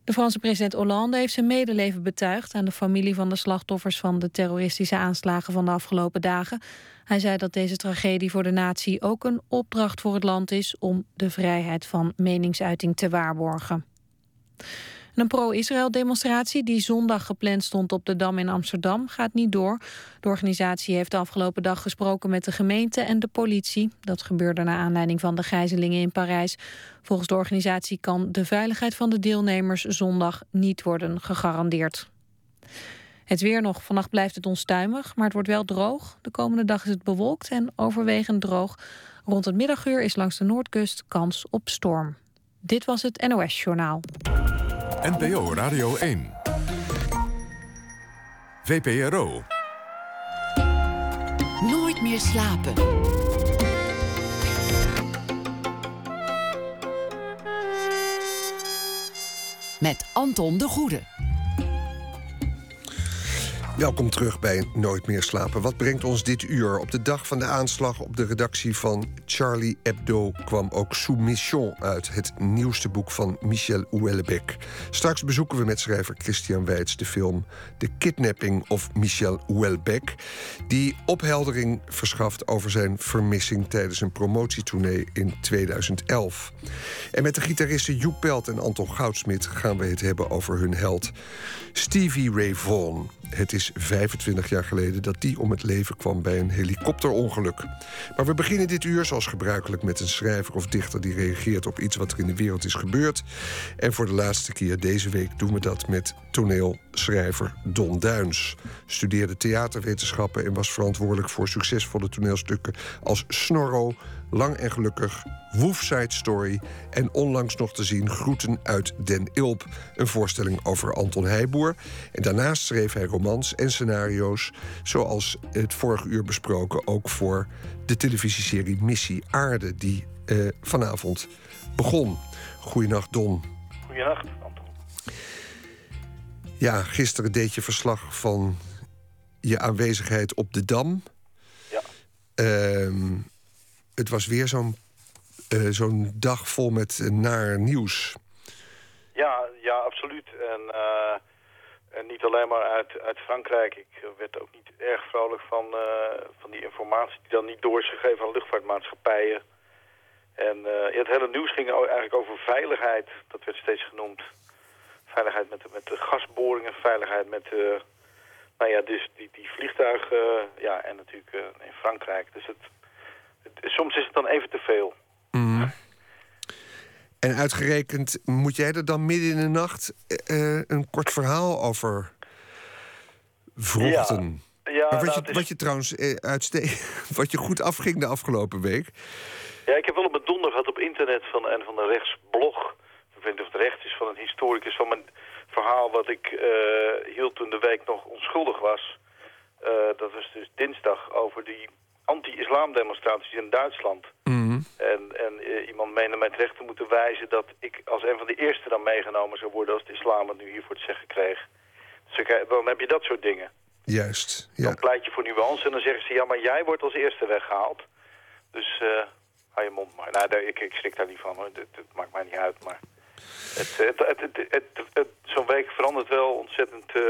De Franse president Hollande heeft zijn medeleven betuigd aan de familie van de slachtoffers van de terroristische aanslagen van de afgelopen dagen. Hij zei dat deze tragedie voor de natie ook een opdracht voor het land is om de vrijheid van meningsuiting te waarborgen. Een pro-Israël-demonstratie die zondag gepland stond op de Dam in Amsterdam gaat niet door. De organisatie heeft de afgelopen dag gesproken met de gemeente en de politie. Dat gebeurde naar aanleiding van de gijzelingen in Parijs. Volgens de organisatie kan de veiligheid van de deelnemers zondag niet worden gegarandeerd. Het weer nog. Vannacht blijft het onstuimig, maar het wordt wel droog. De komende dag is het bewolkt en overwegend droog. Rond het middaguur is langs de noordkust kans op storm. Dit was het NOS Journaal. NPO Radio 1. VPRO. Nooit meer slapen. Met Anton de Goede. Welkom terug bij Nooit meer slapen. Wat brengt ons dit uur? Op de dag van de aanslag op de redactie van Charlie Hebdo kwam ook Soumission uit, het nieuwste boek van Michel Houellebecq. Straks bezoeken we met schrijver Christian Weitz de film The Kidnapping of Michel Houellebecq, die opheldering verschaft over zijn vermissing tijdens een promotietournee in 2011. En met de gitaristen Joep Pelt en Anton Goudsmit gaan we het hebben over hun held Stevie Ray Vaughan. Het is 25 jaar geleden dat die om het leven kwam bij een helikopterongeluk. Maar we beginnen dit uur zoals gebruikelijk met een schrijver of dichter die reageert op iets wat er in de wereld is gebeurd. En voor de laatste keer deze week doen we dat met toneelschrijver Don Duins. Studeerde theaterwetenschappen en was verantwoordelijk voor succesvolle toneelstukken als Snorro, Lang en Gelukkig, Woofside Story en onlangs nog te zien Groeten uit Den Ilp, een voorstelling over Anton Heijboer. En daarnaast schreef hij romans en scenario's, zoals het vorige uur besproken, ook voor de televisieserie Missie Aarde, die eh, vanavond begon. Goedenacht, Don. Goedenacht, Anton. Ja, gisteren deed je verslag van je aanwezigheid op de Dam. Ja. Ehm, het was weer zo'n uh, zo'n dag vol met uh, naar nieuws. Ja, ja, absoluut. En, uh, en niet alleen maar uit, uit Frankrijk. Ik werd ook niet erg vrolijk van, van die informatie die dan niet door is gegeven aan luchtvaartmaatschappijen. En het hele nieuws ging eigenlijk over veiligheid. Dat werd steeds genoemd. Veiligheid met, met de gasboringen, veiligheid met nou ja, dus die, die vliegtuigen. ja, en natuurlijk in Frankrijk. Dus het, soms is het dan even te veel. Mm. En uitgerekend moet jij er dan midden in de nacht uh, een kort verhaal over vrochten. Ja, ja maar wat, nou, je, wat je trouwens uh, wat je goed afging de afgelopen week. Ja, ik heb wel op mijn donder gehad op internet van een van de rechtsblog. Ik weet niet of het recht is van een historicus van mijn verhaal wat ik uh, hield toen de week nog onschuldig was. dat was dus dinsdag over die anti-islam demonstraties in Duitsland. Mm. En, en uh, iemand meende mij terecht te moeten wijzen dat ik als een van de eerste dan meegenomen zou worden als de islam het nu hier voor het zeggen kreeg. Dus dan heb je dat soort dingen. Juist, ja. Dan pleit je voor nuance en dan zeggen ze... ja, maar jij wordt als eerste weggehaald. Dus eh hou je mond maar. Nou, ik, ik schrik daar niet van, hoor. Het, het maakt mij niet uit, maar... Het, het, het, het, het- het- Zo'n week verandert wel ontzettend... eh,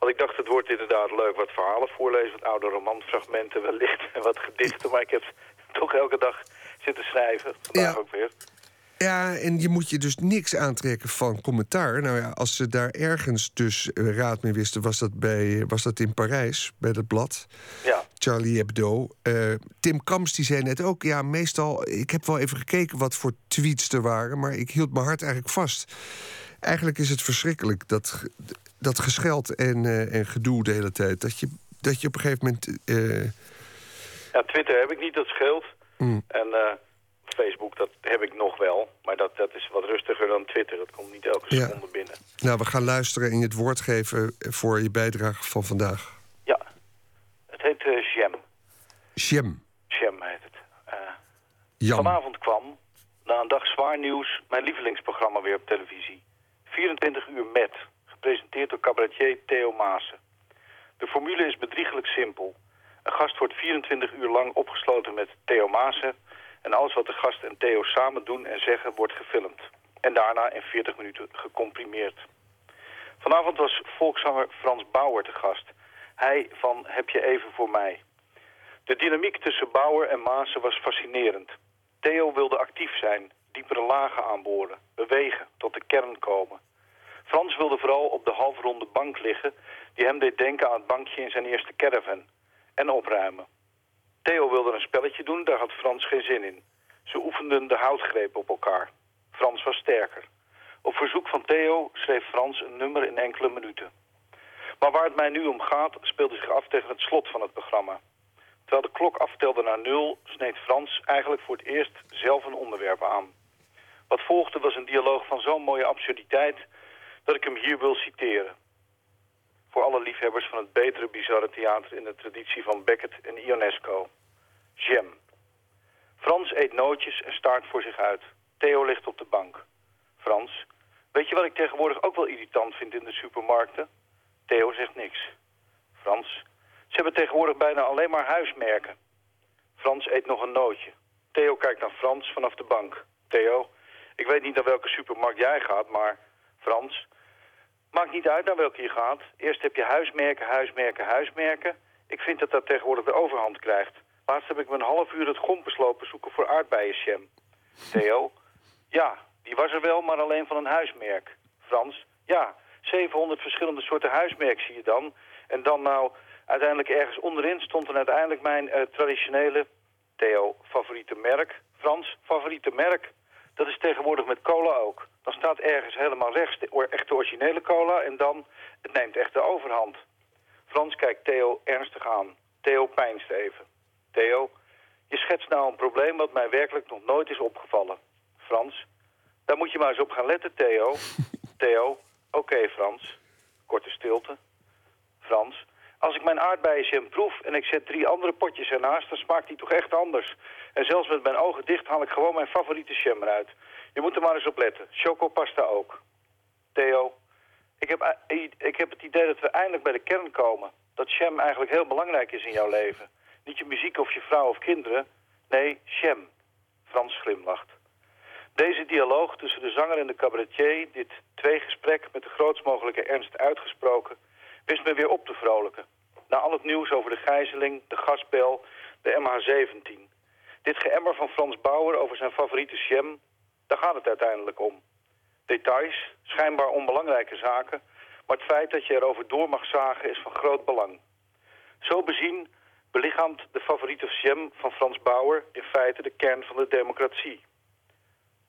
want ik dacht, het wordt inderdaad leuk wat verhalen voorlezen... wat oude romanfragmenten wellicht en wat gedichten. Maar ik heb toch elke dag zitten schrijven. Vandaag Ja. ook weer. Ja, en je moet je dus niks aantrekken van commentaar. Nou ja, als ze daar ergens dus eh, raad mee wisten, was dat, bij, was dat in Parijs, bij dat blad. Ja. Charlie Hebdo. Eh, Tim Kamps die zei net ook, ja, meestal... Ik heb wel even gekeken wat voor tweets er waren... maar ik hield mijn hart eigenlijk vast. Eigenlijk is het verschrikkelijk, dat, dat gescheld en, eh, en gedoe de hele tijd. Dat je, dat je op een gegeven moment... eh, Ja, Twitter heb ik niet, dat scheelt. mm, En eh, Facebook, dat heb ik nog wel. Maar dat, dat is wat rustiger dan Twitter. Dat komt niet elke Ja. seconde binnen. nou, we gaan luisteren en je het woord geven voor je bijdrage van vandaag. Het heet Jam. Shem. Jam heet het. Vanavond kwam, na een dag zwaar nieuws, mijn lievelingsprogramma weer op televisie. 24 uur met, gepresenteerd door cabaretier Theo Maassen. De formule is bedriegelijk simpel. Een gast wordt 24 uur lang opgesloten met Theo Maassen... en alles wat de gast en Theo samen doen en zeggen wordt gefilmd. En daarna in 40 minuten gecomprimeerd. Vanavond was volkszanger Frans Bauer te gast. Hij van Heb je even voor mij. De dynamiek tussen Bauer en Maassen was fascinerend. Theo wilde actief zijn, diepere lagen aanboren, bewegen, tot de kern komen. Frans wilde vooral op de halfronde bank liggen... die hem deed denken aan het bankje in zijn eerste caravan. En opruimen. Theo wilde een spelletje doen, daar had Frans geen zin in. Ze oefenden de houtgreep op elkaar. Frans was sterker. Op verzoek van Theo schreef Frans een nummer in enkele minuten. Maar waar het mij nu om gaat, speelde zich af tegen het slot van het programma. Terwijl de klok aftelde naar nul, sneed Frans eigenlijk voor het eerst zelf een onderwerp aan. Wat volgde was een dialoog van zo'n mooie absurditeit dat ik hem hier wil citeren. Voor alle liefhebbers van het betere bizarre theater in de traditie van Beckett en Ionesco. Jem. Frans eet nootjes en staart voor zich uit. Theo ligt op de bank. Frans, weet je wat ik tegenwoordig ook wel irritant vind in de supermarkten? Theo zegt niks. Frans, ze hebben tegenwoordig bijna alleen maar huismerken. Frans eet nog een nootje. Theo kijkt naar Frans vanaf de bank. Theo, ik weet niet naar welke supermarkt jij gaat, maar... Frans, maakt niet uit naar welke je gaat. Eerst heb je huismerken, huismerken, huismerken. Ik vind dat dat tegenwoordig de overhand krijgt. Laatst heb ik me een half uur het gompen lopen zoeken voor aardbeienjam. Theo, ja, die was er wel, maar alleen van een huismerk. Frans, ja, 700 verschillende soorten huismerk zie je dan. En dan nou, uiteindelijk ergens onderin stond dan uiteindelijk mijn eh, traditionele... Theo, favoriete merk. Frans, favoriete merk. Dat is tegenwoordig met cola ook. Dan staat ergens helemaal rechts de echte originele cola en dan, het neemt echt de overhand. Frans kijkt Theo ernstig aan. Theo pijnst even. Theo, je schetst nou een probleem wat mij werkelijk nog nooit is opgevallen. Frans, daar moet je maar eens op gaan letten, Theo. Theo, oké Frans. Korte stilte. Frans, als ik mijn aardbeienjam proef en ik zet drie andere potjes ernaast... dan smaakt die toch echt anders. En zelfs met mijn ogen dicht haal ik gewoon mijn favoriete jam eruit. Je moet er maar eens op letten. Chocopasta ook. Theo, ik heb, i- ik heb het idee dat we eindelijk bij de kern komen. Dat jam eigenlijk heel belangrijk is in jouw leven. Niet je muziek of je vrouw of kinderen. Nee, jam. Frans glimlacht. Deze dialoog tussen de zanger en de cabaretier, dit tweegesprek met de grootst mogelijke ernst uitgesproken, wist me weer op te vrolijken. Na al het nieuws over de gijzeling, de gasbel, de MH17. Dit geëmmer van Frans Bauer over zijn favoriete jam, daar gaat het uiteindelijk om. Details, schijnbaar onbelangrijke zaken, maar het feit dat je erover door mag zagen is van groot belang. Zo bezien belichaamt de favoriete jam van Frans Bauer in feite de kern van de democratie.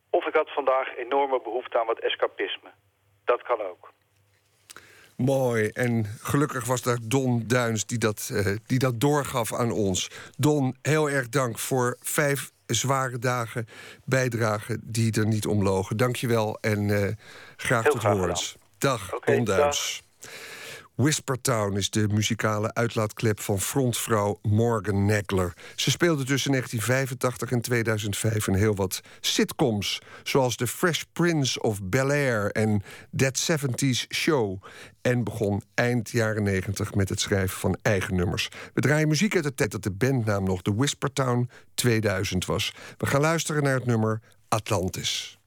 Of ik had vandaag enorme behoefte aan wat escapisme. Dat kan ook. Mooi. En gelukkig was daar Don Duins die dat, eh, die dat doorgaf aan ons. Don, heel erg dank voor vijf zware dagen bijdragen die er niet omlogen. Dank je wel en eh, graag Heel tot horens. Dag, Don Duins. Whispertown is de muzikale uitlaatklep van frontvrouw Morgan Nagler. Ze speelde tussen 1985 en 2005 in heel wat sitcoms... zoals The Fresh Prince of Bel-Air en That 70s Show... en begon eind jaren 90 met het schrijven van eigen nummers. We draaien muziek uit de tijd dat de bandnaam nog de Whispertown 2000 was. We gaan luisteren naar het nummer Atlantis.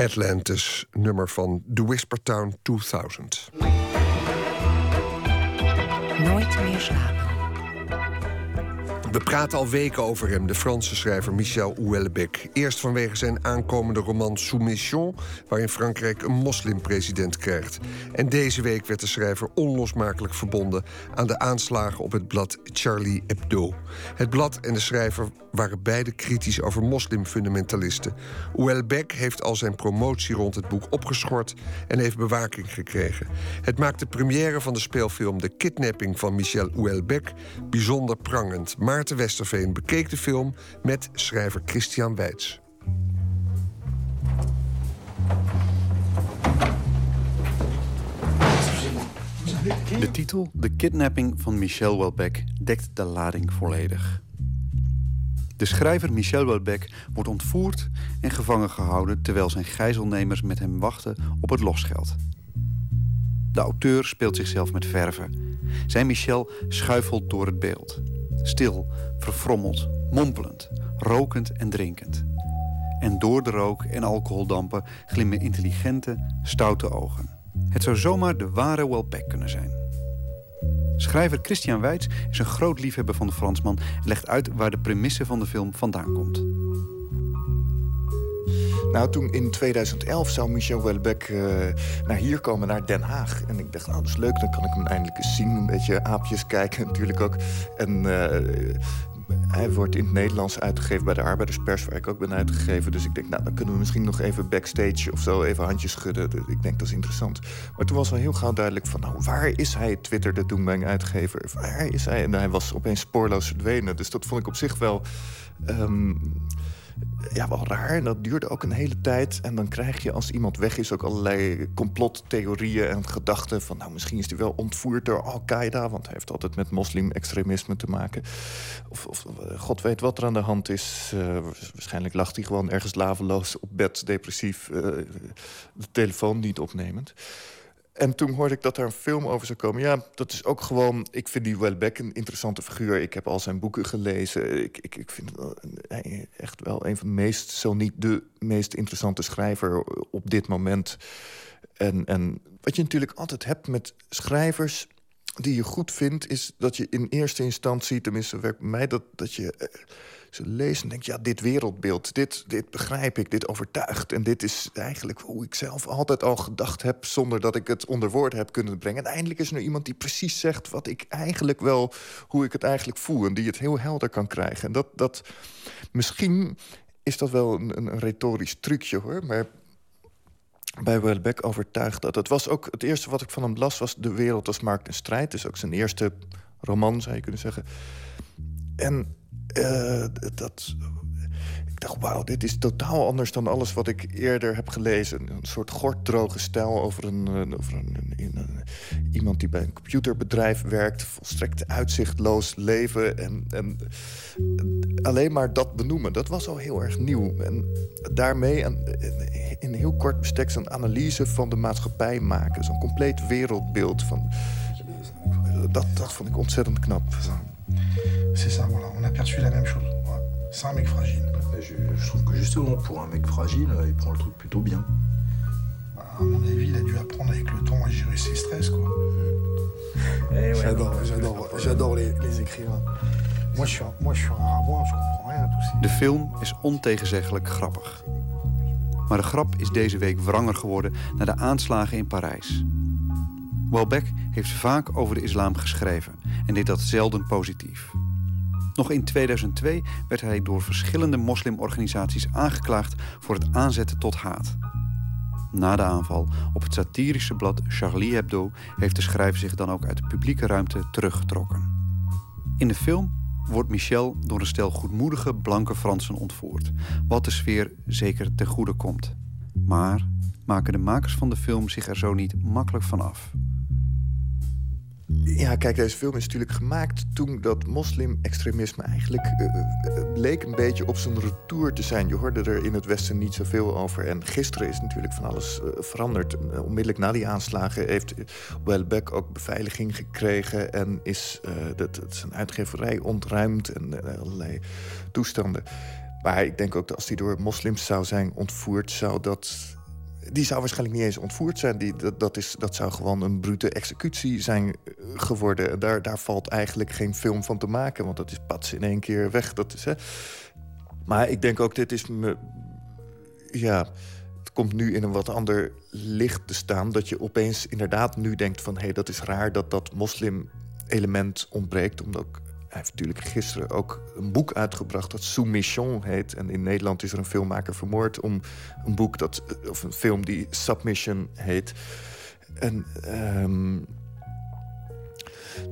Atlantis, nummer van The Whispertown 2000. Nooit meer slapen. We praten al weken over hem, de Franse schrijver Michel Houellebecq. Eerst vanwege zijn aankomende roman Soumission... waarin Frankrijk een moslimpresident krijgt. En deze week werd de schrijver onlosmakelijk verbonden... aan de aanslagen op het blad Charlie Hebdo. Het blad en de schrijver waren beide kritisch over moslimfundamentalisten. Houellebecq heeft al zijn promotie rond het boek opgeschort en heeft bewaking gekregen. Het maakt de première van de speelfilm De Kidnapping van Michel Houellebecq bijzonder prangend. Maarten Westerveen bekeek de film met schrijver Christian Weitz. De titel De Kidnapping van Michel Welbeck dekt de lading volledig. De schrijver Michel Welbeck wordt ontvoerd en gevangen gehouden terwijl zijn gijzelnemers met hem wachten op het losgeld. De auteur speelt zichzelf met verven. Zijn Michel schuifelt door het beeld. Stil, verfrommeld, mompelend, rokend en drinkend. En door de rook en alcoholdampen glimmen intelligente, stoute ogen. Het zou zomaar de ware Welbeck kunnen zijn. Schrijver Christian Weitz is een groot liefhebber van de Fransman en legt uit waar de premisse van de film vandaan komt. Nou, toen in 2011 zou Michel Houellebecq uh, naar hier komen, naar Den Haag. En ik dacht, nou, dat is leuk, dan kan ik hem eindelijk eens zien. Een beetje aapjes kijken natuurlijk ook. En uh, hij wordt in het Nederlands uitgegeven bij de arbeiderspers, waar ik ook ben uitgegeven. Dus ik denk, nou, dan kunnen we misschien nog even backstage of zo even handjes schudden. Ik denk, dat is interessant. Maar toen was al heel gauw duidelijk van, nou, waar is hij, twitterde toen mijn uitgever. Waar is hij? En hij was opeens spoorloos verdwenen. Dus dat vond ik op zich wel... Um, ja, wel raar. En dat duurde ook een hele tijd. En dan krijg je als iemand weg is ook allerlei complottheorieën en gedachten van... nou, misschien is hij wel ontvoerd door Al-Qaeda... want hij heeft altijd met moslim-extremisme te maken. Of, of, god weet wat er aan de hand is. Uh, waarschijnlijk lag hij gewoon ergens laveloos op bed, depressief... Uh, de telefoon niet opnemend. En toen hoorde ik dat er een film over zou komen. Ja, dat is ook gewoon... Ik vind die Welbeck een interessante figuur. Ik heb al zijn boeken gelezen. Ik, ik, ik vind hij echt wel een van de meest... zo niet de meest interessante schrijver op dit moment. En, en wat je natuurlijk altijd hebt met schrijvers die je goed vindt... is dat je in eerste instantie, tenminste werkt bij mij... dat, dat je ze leest en denkt, ja, dit wereldbeeld, dit, dit begrijp ik, dit overtuigt. En dit is eigenlijk hoe ik zelf altijd al gedacht heb... zonder dat ik het onder woorden heb kunnen brengen. En eindelijk is er nu iemand die precies zegt wat ik eigenlijk wel... hoe ik het eigenlijk voel en die het heel helder kan krijgen. En dat, dat misschien is dat wel een, een retorisch trucje, hoor. Maar bij Welbeck overtuigd dat. Het was ook het eerste wat ik van hem las, was De Wereld als Markt en Strijd. Dus ook zijn eerste roman, zou je kunnen zeggen. En uh, dat, ik dacht, wauw, dit is totaal anders dan alles wat ik eerder heb gelezen. Een soort gorddroge stijl over, een, over een, een, iemand die bij een computerbedrijf werkt. Volstrekt uitzichtloos leven. En, en alleen maar dat benoemen, dat was al heel erg nieuw. En daarmee een, in heel kort bestek zo'n analyse van de maatschappij maken. Zo'n compleet wereldbeeld. Van, dat, dat vond ik ontzettend knap. C'est ça, voilà. On a perçu la même chose. Ouais. C'est un mec fragile. Je, je, trouve que justement, pour un mec fragile, il prend le truc plutôt bien. Bah, à mon avis, il a dû apprendre avec le temps à gérer ses stress, quoi. Eh ouais, j'adore, j'adore, j'adore les, les, écrivains. Moi je, suis un, moi, je suis un rabouin, je comprends rien à tout ça. De film is ontegenzeggelijk grappig. Maar de grap is deze week wranger geworden na de aanslagen in Parijs. Welbeck heeft vaak over de islam geschreven en deed dat zelden positief. Nog in 2002 werd hij door verschillende moslimorganisaties aangeklaagd voor het aanzetten tot haat. Na de aanval op het satirische blad Charlie Hebdo heeft de schrijver zich dan ook uit de publieke ruimte teruggetrokken. In de film wordt Michel door een stel goedmoedige blanke Fransen ontvoerd, wat de sfeer zeker ten goede komt. Maar maken de makers van de film zich er zo niet makkelijk van af. Ja, kijk, deze film is natuurlijk gemaakt toen dat moslim-extremisme eigenlijk uh, leek een beetje op zijn retour te zijn. Je hoorde er in het Westen niet zoveel over. En gisteren is natuurlijk van alles veranderd. Onmiddellijk na die aanslagen heeft Welbeck ook beveiliging gekregen en is dat, dat zijn uitgeverij ontruimd en allerlei toestanden. Maar ik denk ook dat als hij door moslims zou zijn ontvoerd, zou dat die zou waarschijnlijk niet eens ontvoerd zijn. Die, dat, dat, is, dat zou gewoon een brute executie zijn eh, geworden. Daar, daar valt eigenlijk geen film van te maken, want dat is pats in één keer weg. Dat is, hè. Maar ik denk ook, dit is me. Ja, het komt nu in een wat ander licht te staan. Dat je opeens inderdaad nu denkt van hé, hey, dat is raar dat dat moslim-element ontbreekt. Omdat heeft natuurlijk gisteren ook een boek uitgebracht dat Soumission heet. En in Nederland is er een filmmaker vermoord om een boek dat, of een film die Submission heet. En ehm,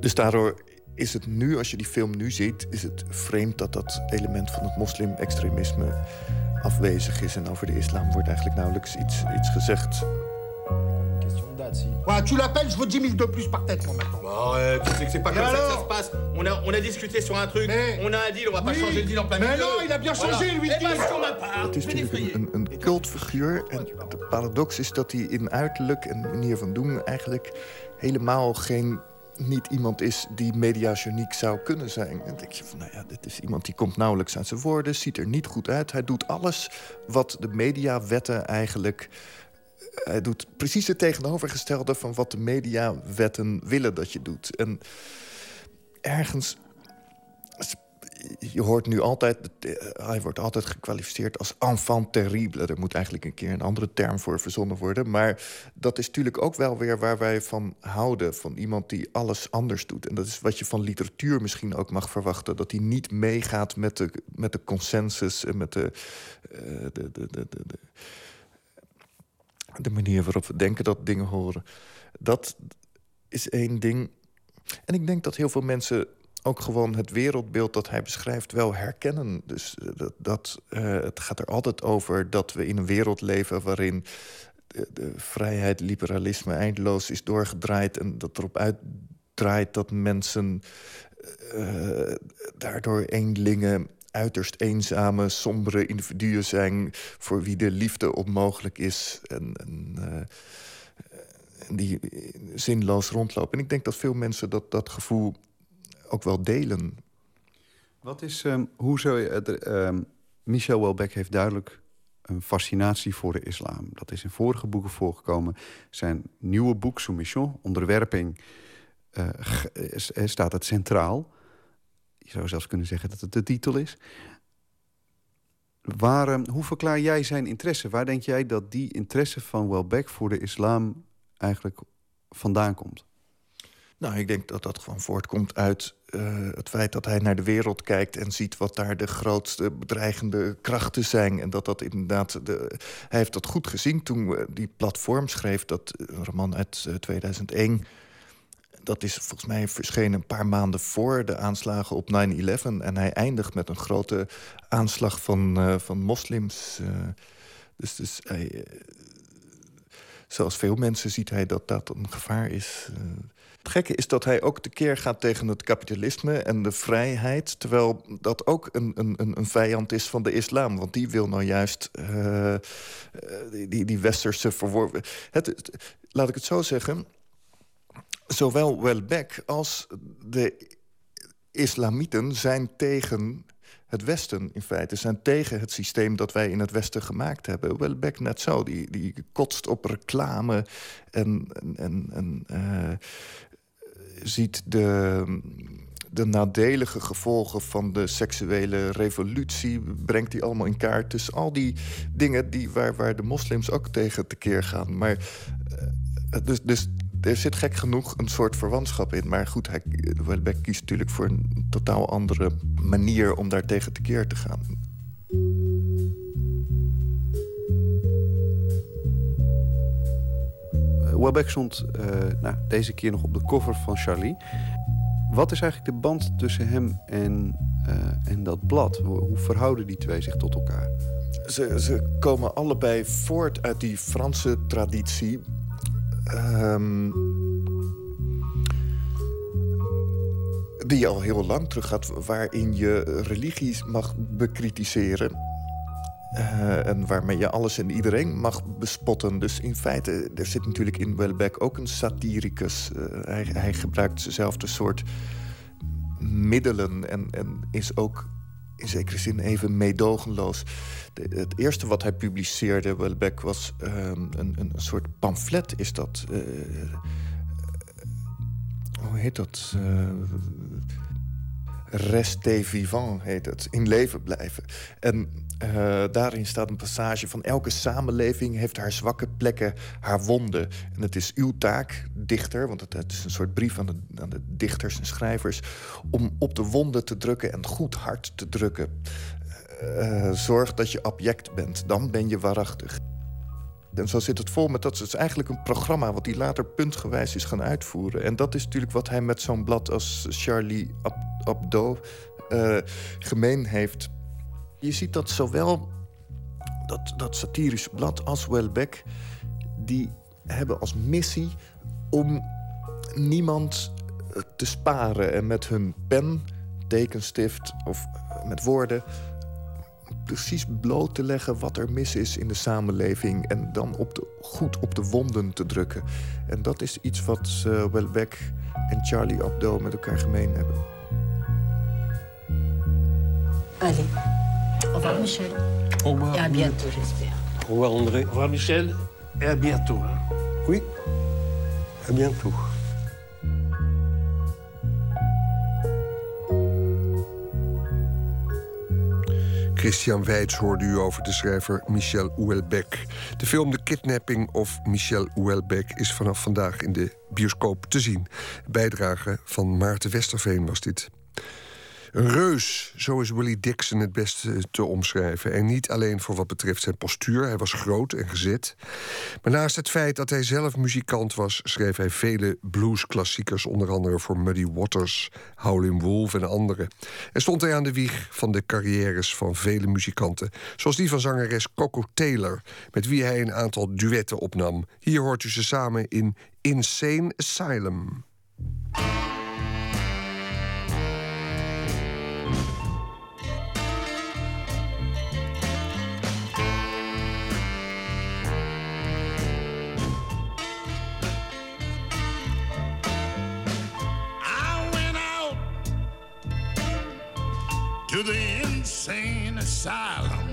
dus daardoor is het nu, als je die film nu ziet, is het vreemd dat dat element van het moslim-extremisme afwezig is. En over de islam wordt eigenlijk nauwelijks iets, iets gezegd. Ouais, tu l'appelles, je veux 10 000 de plus par tête, moi, maintenant. Bon, euh, tu sais que c'est pas Et comme ça que ça se passe. On a, on a discuté sur un truc, Mais- on a un deal, on va pas Oui, changer le deal en plein mais milieu. non, il a bien changé, lui, le Eh ben, deal. sur ma part, Het is je vais natuurlijk een, défrayer. een, een cultfiguur. En de paradox is dat hij in uiterlijk en manier van doen... eigenlijk helemaal geen, niet iemand is die mediageniek zou kunnen zijn. En dan denk je van, nou ja, dit is iemand die komt nauwelijks aan zijn woorden... ziet er niet goed uit. Hij doet alles wat de mediawetten eigenlijk... Hij doet precies het tegenovergestelde van wat de mediawetten willen dat je doet. En ergens je hoort nu altijd, hij wordt altijd gekwalificeerd als enfant terrible. Er moet eigenlijk een keer een andere term voor verzonnen worden. Maar dat is natuurlijk ook wel weer waar wij van houden. Van iemand die alles anders doet. En dat is wat je van literatuur misschien ook mag verwachten. Dat hij niet meegaat met de, met de consensus en met de, eh, de, de, de, de, manier waarop we denken dat dingen horen. Dat is één ding. En ik denk dat heel veel mensen ook gewoon het wereldbeeld dat hij beschrijft wel herkennen. Dus eh, dat, dat, eh, het gaat er altijd over dat we in een wereld leven waarin de, vrijheid, liberalisme eindeloos is doorgedraaid en dat erop uitdraait dat mensen eh, daardoor eenlingen uiterst eenzame, sombere individuen zijn voor wie de liefde onmogelijk is eh, en die zinloos rondlopen. En ik denk dat veel mensen dat, dat gevoel ook wel delen. Wat is, ehm, hoe zou je... ehm, Michel Welbeck heeft duidelijk een fascinatie voor de islam. Dat is in vorige boeken voorgekomen. Zijn nieuwe boek, Soumission, Onderwerping, eh, eh, staat het centraal. Je zou zelfs kunnen zeggen dat het de titel is. Waar, ehm, hoe verklaar jij zijn interesse? Waar denk jij dat die interesse van Welbeck voor de islam eigenlijk vandaan komt? Nou, ik denk dat dat gewoon voortkomt uit eh, het feit dat hij naar de wereld kijkt en ziet wat daar de grootste bedreigende krachten zijn. En dat dat inderdaad. De, hij heeft dat goed gezien toen we die platform schreef, dat eh, een roman uit eh, 2001. Dat is volgens mij verschenen een paar maanden voor de aanslagen op 9-11. En hij eindigt met een grote aanslag van, eh, van moslims. eh. dus dus hij, eh, zoals veel mensen ziet hij dat dat een gevaar is. Het gekke is dat hij ook tekeer gaat tegen het kapitalisme en de vrijheid... terwijl dat ook een, een, een vijand is van de islam. Want die wil nou juist die, die, die westerse verworven... Het- laat ik het zo zeggen, zowel Welbeck als de islamieten zijn tegen het Westen in feite. Zijn tegen het systeem dat wij in het Westen gemaakt hebben. Welbeck net zo, die, die kotst op reclame en, en, en, eh, ziet de, de nadelige gevolgen van de seksuele revolutie... brengt hij allemaal in kaart. Dus al die dingen die, waar, waar de moslims ook tegen tekeer gaan. Maar eh, dus, dus er zit gek genoeg een soort verwantschap in. Maar goed, hij, kiest natuurlijk voor een totaal andere manier... om daar tegen tekeer te gaan. Eh, Welbeck stond eh, nou, deze keer nog op de cover van Charlie. Wat is eigenlijk de band tussen hem en, eh, en dat blad? Hoe, hoe verhouden die twee zich tot elkaar? Ze, ze komen allebei voort uit die Franse traditie. Ehm, die al heel lang teruggaat, waarin je religies mag bekritiseren. Eh, en waarmee je alles en iedereen mag bespotten. Dus in feite, er zit natuurlijk in Welbeck ook een satiricus. Eh, hij, hij gebruikt dezelfde soort middelen en, en is ook in zekere zin even meedogenloos. Het eerste wat hij publiceerde, Welbeck, was ehm, een, een soort pamflet. Is dat... eh, hoe heet dat? Eh, Reste vivant heet het, in leven blijven. En eh, daarin staat een passage van elke samenleving heeft haar zwakke plekken, haar wonden. En het is uw taak, dichter, want het, is een soort brief aan de, aan de dichters en schrijvers, om op de wonden te drukken en goed hard te drukken. Eh, zorg dat je object bent, dan ben je waarachtig. En zo zit het vol met dat. Het is eigenlijk een programma wat hij later puntgewijs is gaan uitvoeren. En dat is natuurlijk wat hij met zo'n blad als Charlie Hebdo uh, gemeen heeft. Je ziet dat zowel dat, dat satirische blad als Welbeck... die hebben als missie om niemand eh, te sparen... en met hun pen, tekenstift of met woorden precies bloot te leggen wat er mis is in de samenleving... en dan op de, goed op de wonden te drukken. En dat is iets wat uh, Welbeck en Charlie Hebdo met elkaar gemeen hebben. Allez, au revoir Michel. Au revoir. Et à bientôt, j'espère. Au revoir André. Au revoir Michel. Et à bientôt. hein. Oui, à bientôt. Christian Weitz hoorde u over de schrijver Michel Houellebecq. De film The Kidnapping of Michel Houellebecq is vanaf vandaag in de bioscoop te zien. Bijdrage van Maarten Westerveen was dit. Een reus, zo is Willie Dixon het beste te omschrijven. En niet alleen voor wat betreft zijn postuur, hij was groot en gezet. Maar naast het feit dat hij zelf muzikant was, schreef hij vele bluesklassiekers, onder andere voor Muddy Waters, Howlin' Wolf en anderen. En stond hij aan de wieg van de carrières van vele muzikanten, zoals die van zangeres Coco Taylor, met wie hij een aantal duetten opnam. Hier hoort u ze samen in Insane Asylum. To the insane asylum.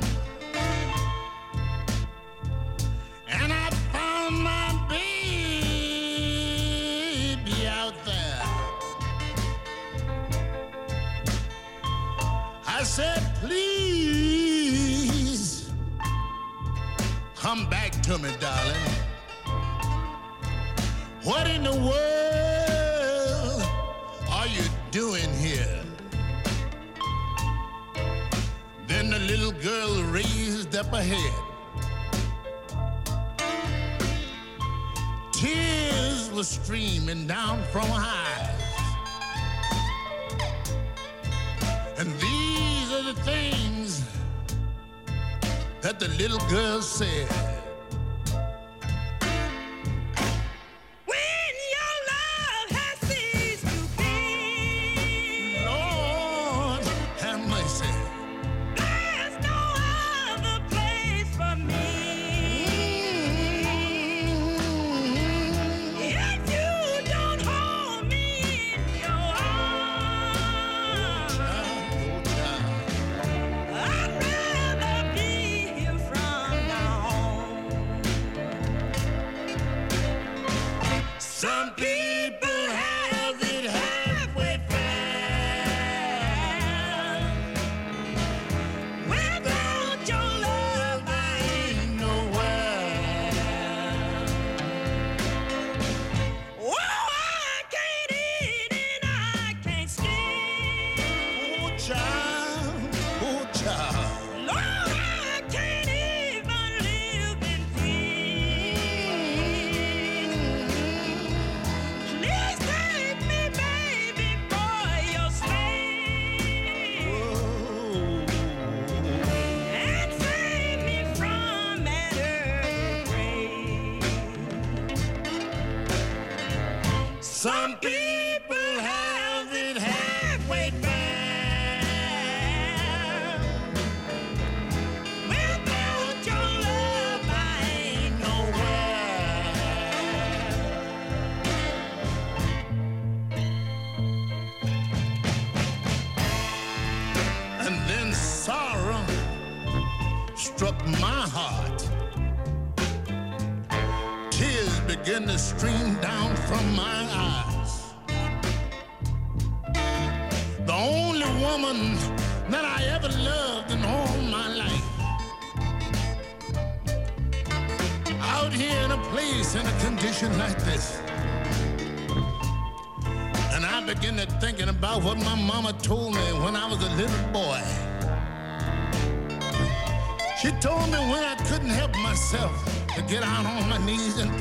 And I found my baby out there. I said, please come back to me, darling. What in the world are you doing here? Then the little girl raised up her head. Tears were streaming down from her eyes. And these are the things that the little girl said. Some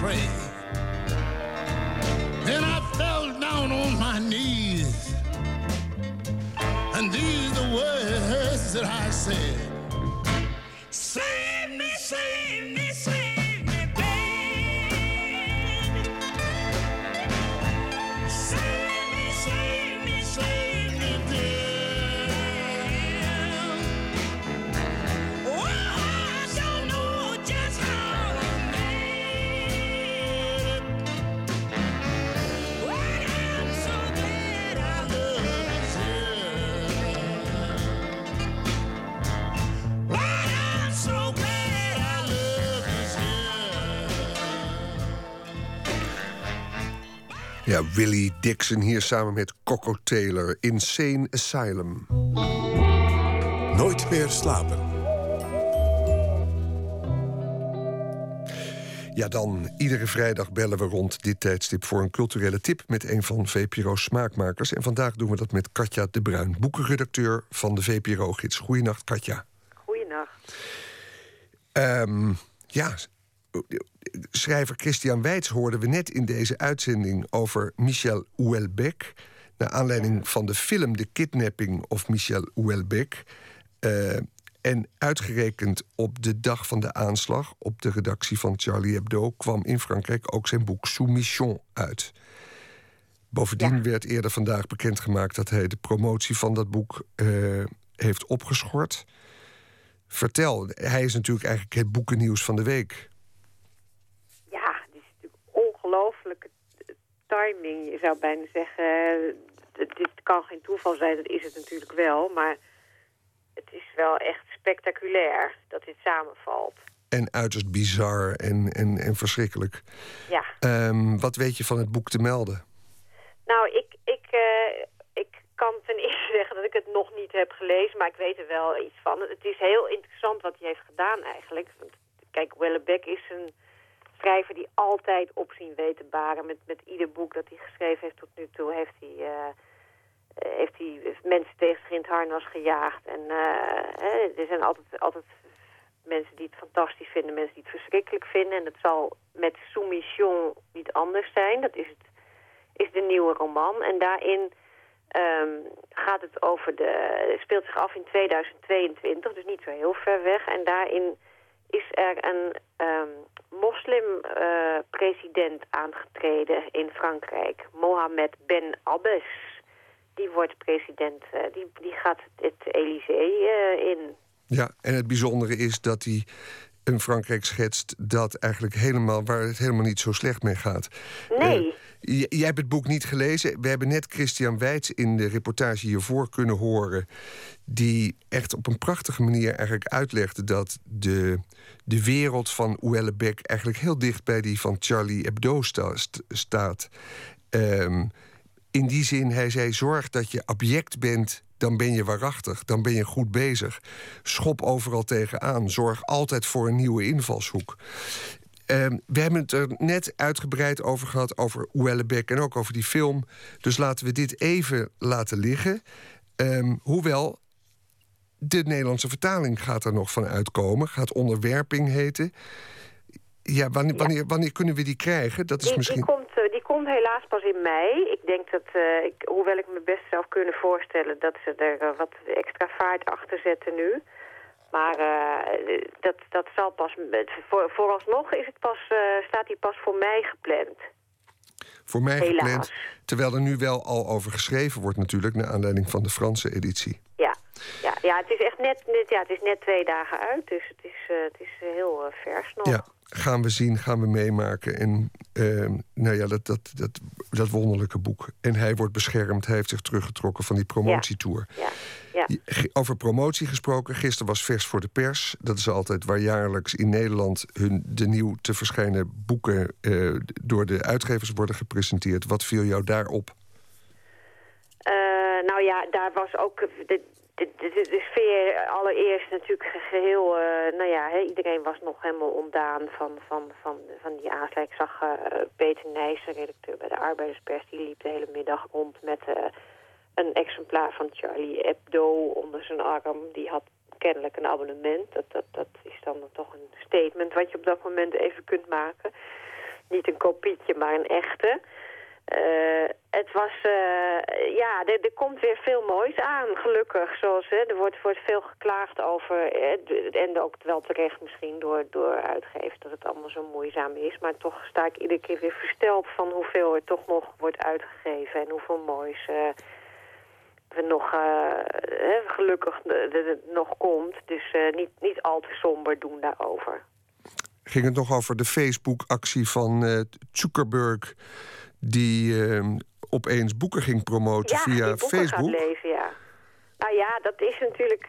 Pray. Ja, Willie Dixon hier samen met Coco Taylor. Insane Asylum. Nooit meer slapen. Ja, dan iedere vrijdag bellen we rond dit tijdstip voor een culturele tip met een van VPRO's smaakmakers. En vandaag doen we dat met Katja de Bruin, boekenredacteur van de VPRO-gids. Goeienacht, Katja. Goeienacht. Ehm, ja, schrijver Christian Weitz hoorden we net in deze uitzending over Michel Houellebecq. Naar aanleiding van de film The Kidnapping of Michel Houellebecq. Eh, en uitgerekend op de dag van de aanslag op de redactie van Charlie Hebdo kwam in Frankrijk ook zijn boek Soumission uit. Bovendien werd eerder vandaag bekendgemaakt dat hij de promotie van dat boek eh, heeft opgeschort. Vertel, hij is natuurlijk eigenlijk het boekennieuws van de week. Ja, het is natuurlijk ongelooflijke timing. Je zou bijna zeggen, het- dit kan geen toeval zijn, dat is het natuurlijk wel. Maar het is wel echt spectaculair dat dit samenvalt. En uiterst bizar en, en, en verschrikkelijk. Ja. Ehm, wat weet je van het boek te melden? Nou, ik, ik, eh, ik kan ten eerste zeggen dat ik het nog niet heb gelezen, maar ik weet er wel iets van. Het is heel interessant wat hij heeft gedaan eigenlijk. Want, kijk, Wellebeck is een schrijver die altijd opzien weet te baren. Met, met ieder boek dat hij geschreven heeft tot nu toe heeft hij, eh, eh, heeft hij mensen tegen zich in het harnas gejaagd. En eh, er zijn altijd, altijd mensen die het fantastisch vinden, mensen die het verschrikkelijk vinden. En dat zal met Soumission niet anders zijn. Dat is, het, is de nieuwe roman. En daarin ehm, gaat het over de. Het speelt zich af in 2022, dus niet zo heel ver weg. En daarin is er een ehm, moslim-president aangetreden in Frankrijk, Mohamed Ben Abbes. Die wordt president, eh, die, die gaat het Elysée eh, in. Ja, en het bijzondere is dat hij een Frankrijk schetst dat eigenlijk helemaal, waar het helemaal niet zo slecht mee gaat. Nee. Jij hebt het boek niet gelezen. We hebben net Christian Weitz in de reportage hiervoor kunnen horen. Die echt op een prachtige manier eigenlijk uitlegde dat de, de wereld van Houellebecq eigenlijk heel dicht bij die van Charlie Hebdo sta- st- staat. Ehm, in die zin, hij zei: zorg dat je object bent, dan ben je waarachtig, dan ben je goed bezig. Schop overal tegenaan. Zorg altijd voor een nieuwe invalshoek. Ehm, we hebben het er net uitgebreid over gehad, over Houellebecq en ook over die film. Dus laten we dit even laten liggen. Ehm, hoewel, de Nederlandse vertaling gaat er nog van uitkomen. Gaat onderwerping heten. Ja, wanneer, wanneer, wanneer kunnen we die krijgen? Dat is Die, misschien... die, komt, eh, die komt helaas pas in mei. Ik denk dat, eh, ik, hoewel ik me best zou kunnen voorstellen dat ze er eh, wat extra vaart achter zetten nu. Maar eh, dat, dat zal pas, voor, vooralsnog is het pas, eh, staat die pas voor mei gepland. voor mij Helaas. gepland. Terwijl er nu wel al over geschreven wordt natuurlijk... naar aanleiding van de Franse editie. Ja, ja, ja, het is echt net, net, ja, het is net twee dagen uit, dus het is, eh, het is heel vers nog. Ja, gaan we zien, gaan we meemaken. En eh, nou ja, dat, dat, dat, dat wonderlijke boek. En hij wordt beschermd, hij heeft zich teruggetrokken van die promotietour. Ja, ja. Over promotie gesproken, gisteren was vers voor de pers. Dat is altijd waar jaarlijks in Nederland hun, de nieuw te verschijnen boeken eh, door de uitgevers worden gepresenteerd. Wat viel jou daarop? Eh, nou ja, daar was ook de, de, de, de sfeer allereerst natuurlijk geheel... eh, nou ja, iedereen was nog helemaal ontdaan van, van, van, van die aanslag. Ik zag Peter Nijssen, redacteur bij de Arbeiderspers... die liep de hele middag rond met een exemplaar van Charlie Hebdo onder zijn arm. Die had kennelijk een abonnement. Dat, dat, dat is dan toch een statement wat je op dat moment even kunt maken. Niet een kopietje, maar een echte... Eh, het was, eh, ja, er, komt weer veel moois aan, gelukkig. Zoals, hè, er wordt, wordt veel geklaagd over, d- en ook wel terecht misschien door, door uitgevers, dat het allemaal zo moeizaam is. Maar toch sta ik iedere keer weer versteld van hoeveel er toch nog wordt uitgegeven en hoeveel moois eh, we nog, eh, hè, gelukkig nog komt. Dus eh, niet, niet al te somber doen daarover. Ging het nog over de Facebook-actie van eh, Zuckerberg... die eh, opeens boeken ging promoten ja, via die boeken Facebook? gaat lezen, ja. Nou ja, dat is natuurlijk,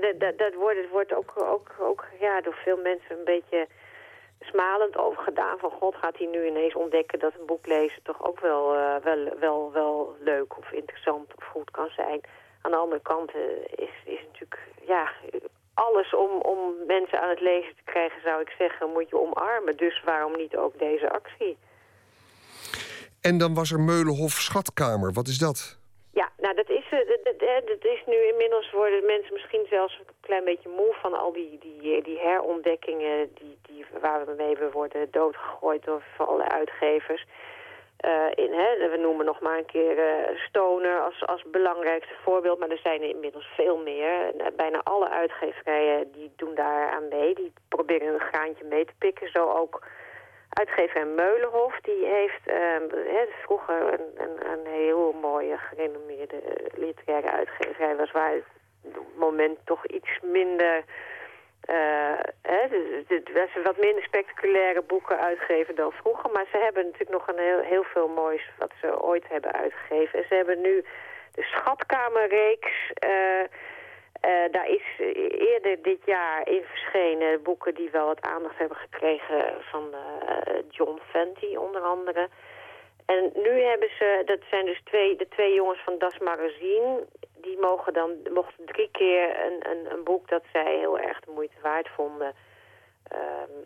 dat, dat, dat wordt, het wordt ook, ook, ook ja, door veel mensen een beetje smalend over gedaan. Van god, gaat hij nu ineens ontdekken dat een boek lezen toch ook wel, eh, wel, wel, wel leuk of interessant of goed kan zijn. Aan de andere kant eh, is, is natuurlijk, ja, alles om, om mensen aan het lezen te krijgen, zou ik zeggen, moet je omarmen. Dus waarom niet ook deze actie? En dan was er Meulenhof Schatkamer. Wat is dat? Ja, nou dat is, eh, dat, dat, is nu inmiddels worden mensen misschien zelfs een klein beetje moe van al die, die, eh, die herontdekkingen die, die, waar we mee worden doodgegooid door alle uitgevers. Eh, in, hè, we noemen nog maar een keer Stoner als, als belangrijkste voorbeeld, maar er zijn er inmiddels veel meer. Bijna alle uitgeverijen die doen daar aan mee, die proberen een graantje mee te pikken. Zo ook uitgever Meulenhof, die heeft ehm, hè, vroeger een, een, een heel mooie gerenommeerde eh, literaire uitgeverij was, waar op het moment toch iets minder... eh, hè, dus het was wat minder spectaculaire boeken uitgeven dan vroeger. Maar ze hebben natuurlijk nog een heel, heel veel moois wat ze ooit hebben uitgegeven. En ze hebben nu de Schatkamerreeks... eh, eh, daar is eh, eerder dit jaar in verschenen boeken die wel wat aandacht hebben gekregen van eh, John Fenty onder andere. En nu hebben ze, dat zijn dus twee, de twee jongens van Das Magazine, die mogen dan, mochten drie keer een, een, een boek dat zij heel erg de moeite waard vonden ehm,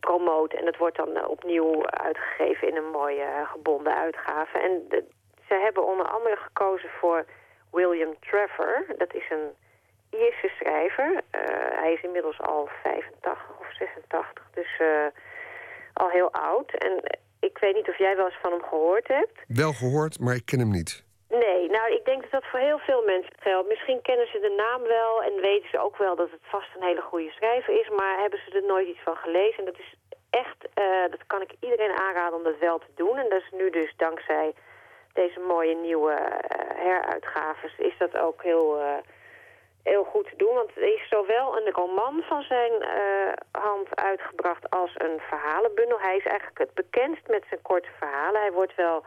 promoten. En dat wordt dan opnieuw uitgegeven in een mooie gebonden uitgave. En ze hebben onder andere gekozen voor William Trevor. Dat is een Ierse schrijver. Eh, hij is inmiddels al 85 of 86, dus eh, al heel oud. En ik weet niet of jij wel eens van hem gehoord hebt. Wel gehoord, maar ik ken hem niet. Nee, nou ik denk dat dat voor heel veel mensen geldt. Misschien kennen ze de naam wel en weten ze ook wel dat het vast een hele goede schrijver is, maar hebben ze er nooit iets van gelezen. En dat is echt, eh, dat kan ik iedereen aanraden om dat wel te doen. En dat is nu dus dankzij deze mooie nieuwe eh, heruitgaves is dat ook heel, eh, heel goed te doen. Want er is zowel een roman van zijn eh, hand uitgebracht als een verhalenbundel. Hij is eigenlijk het bekendst met zijn korte verhalen. Hij wordt wel...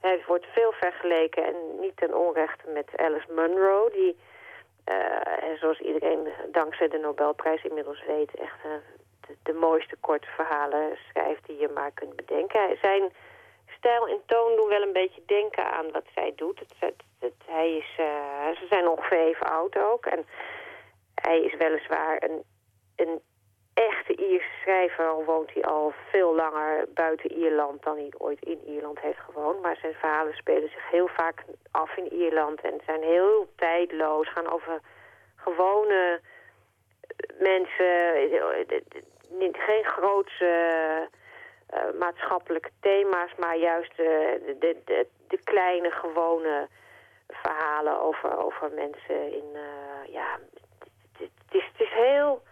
Hij wordt veel vergeleken en niet ten onrechte met Alice Munro... die, zoals iedereen dankzij de Nobelprijs inmiddels weet... echt de, de mooiste korte verhalen schrijft die je maar kunt bedenken. Zijn stijl en toon doen wel een beetje denken aan wat zij doet. Het, het- hij is, eh, ze zijn ongeveer even oud ook. En hij is weliswaar een, een echte Ierse schrijver. Al woont hij al veel langer buiten Ierland dan hij ooit in Ierland heeft gewoond. Maar zijn verhalen spelen zich heel vaak af in Ierland. En zijn heel tijdloos. Gaan over gewone mensen. eh, Niet, geen grootse eh, maatschappelijke thema's. Maar juist eh, de, de, de, de kleine gewone verhalen over, over mensen in... eh, ja, het, het is, het is heel,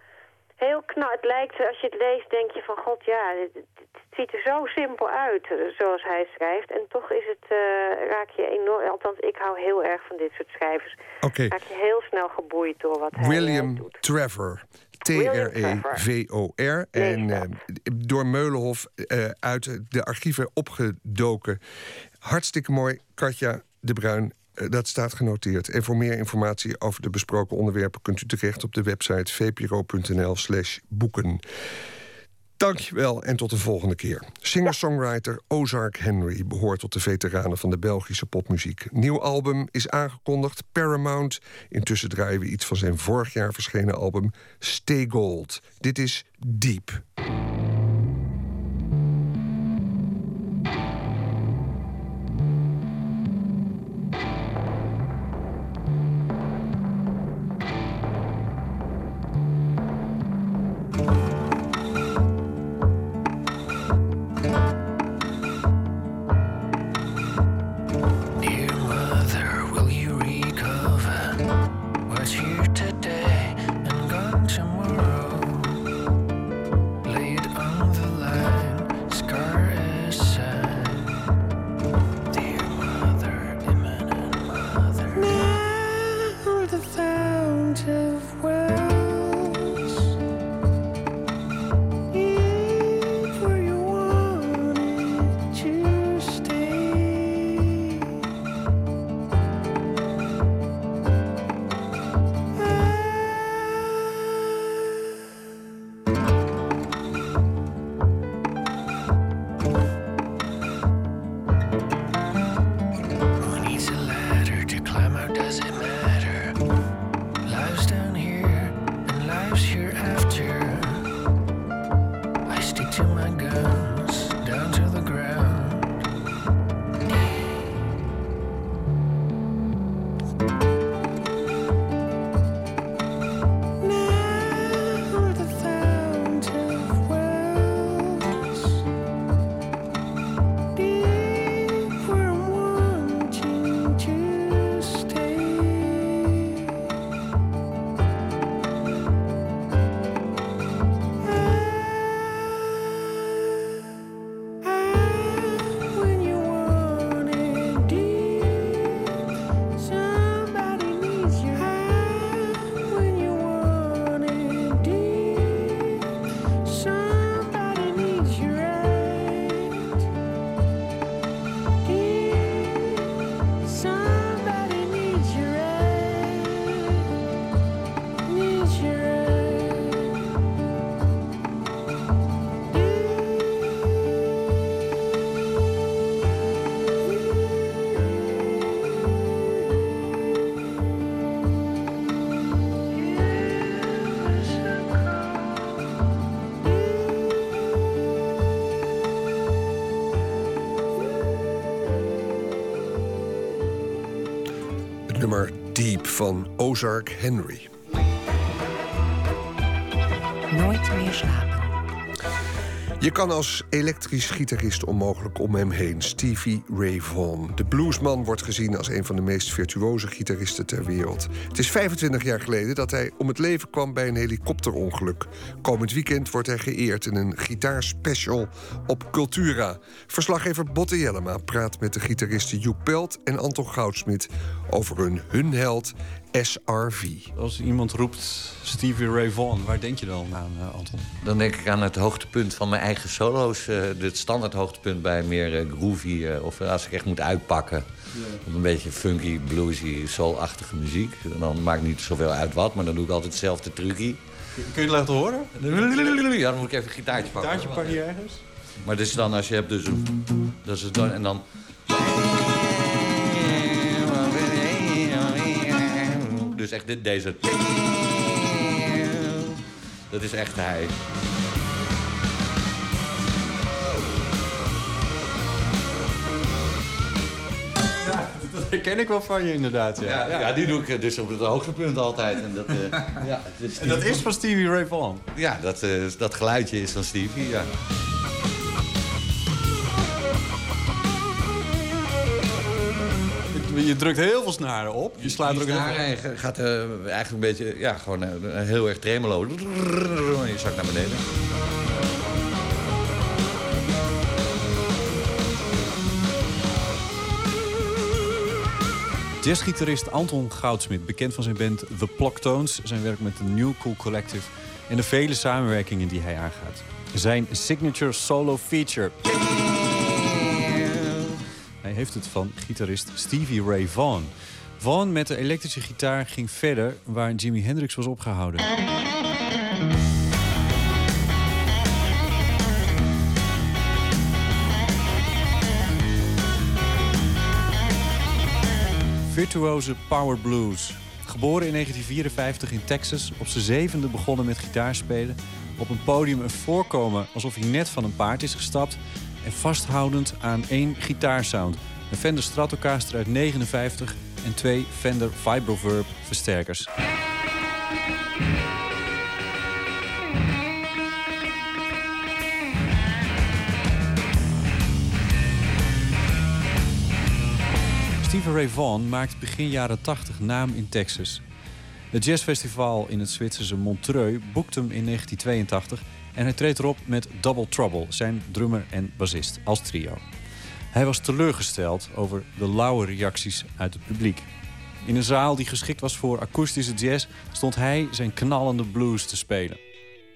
heel knap. Het lijkt, als je het leest, denk je van... God, ja, het, ziet er zo simpel uit, eh, zoals hij schrijft. En toch is het, eh, raak je enorm... Althans, ik hou heel erg van dit soort schrijvers. Oké. Raak je heel snel geboeid door wat hij eh, William Trevor. T-R-E-V-O-R. En eh, door Meulenhof eh, uit de archieven opgedoken. Hartstikke mooi, Katja de Bruin. eh, dat staat genoteerd. En voor meer informatie over de besproken onderwerpen... kunt u terecht op de website vpro.nl slash boeken. Dankjewel en tot de volgende keer. Singer-songwriter Ozark Henry behoort tot de veteranen van de Belgische popmuziek. Nieuw album is aangekondigd, Paramount. Intussen draaien we iets van zijn vorig jaar verschenen album Stay Gold. Dit is Deep. Van Ozark Henry. Nooit meer slapen. Je kan als elektrisch gitarist onmogelijk om hem heen. Stevie Ray Vaughan. De bluesman wordt gezien als een van de meest virtuoze gitaristen ter wereld. Het is 25 jaar geleden dat hij om het leven kwam bij een helikopterongeluk. Komend weekend wordt hij geëerd in een gitaarspecial op Cultura. Verslaggever Botte Jellema praat met de gitaristen Joep Pelt en Anton Goudsmit over hun, hun held SRV. Als iemand roept Stevie Ray Vaughan, waar denk je dan aan, eh, Anton? Dan denk ik aan het hoogtepunt van mijn eigen solo's. eh, het standaard hoogtepunt bij meer eh, groovy. of als ik echt moet uitpakken. Op een beetje funky, bluesy, soul-achtige muziek. En dan maakt niet zoveel uit wat, maar dan doe ik altijd hetzelfde trucje. Kun je het laten horen? Ja, dan moet ik even een gitaartje pakken. Taartje pak je ergens? Maar dit is dan als je hebt dus een... Dat is het dan, en dan... Dus echt dit, deze... Dat is echt hij. Dat herken ik wel van je inderdaad, ja. Ja, ja. die doe ik eh, dus op het hoogtepunt altijd. En dat, eh, ja, En dat is van Stevie Ray Vaughan? Ja, dat, eh, dat geluidje is van Stevie, ja. Je drukt heel veel snaren op. Je slaat er ook heel snaren en je gaat eh, eigenlijk een beetje, ja, gewoon eh, heel erg tremolo. En je zakt naar beneden. Jazzgitarist Anton Goudsmit, bekend van zijn band The Ploktones, zijn werk met de New Cool Collective en de vele samenwerkingen die hij aangaat. Zijn signature solo feature. Heeft het van gitarist Stevie Ray Vaughan. Vaughan met de elektrische gitaar ging verder waar Jimi Hendrix was opgehouden. Virtuose power blues. Geboren in 1954 in Texas, op zijn zevende begonnen met gitaarspelen. Op een podium een voorkomen alsof hij net van een paard is gestapt. En vasthoudend aan één gitaarsound. Een Fender Stratocaster uit 59 en twee Fender Vibroverb versterkers. Stevie Ray Vaughan maakt begin jaren 80 naam in Texas. Het jazzfestival in het Zwitserse Montreux boekt hem in 1982 en hij treedt erop met Double Trouble, zijn drummer en bassist, als trio. Hij was teleurgesteld over de lauwe reacties uit het publiek. In een zaal die geschikt was voor akoestische jazz stond hij zijn knallende blues te spelen.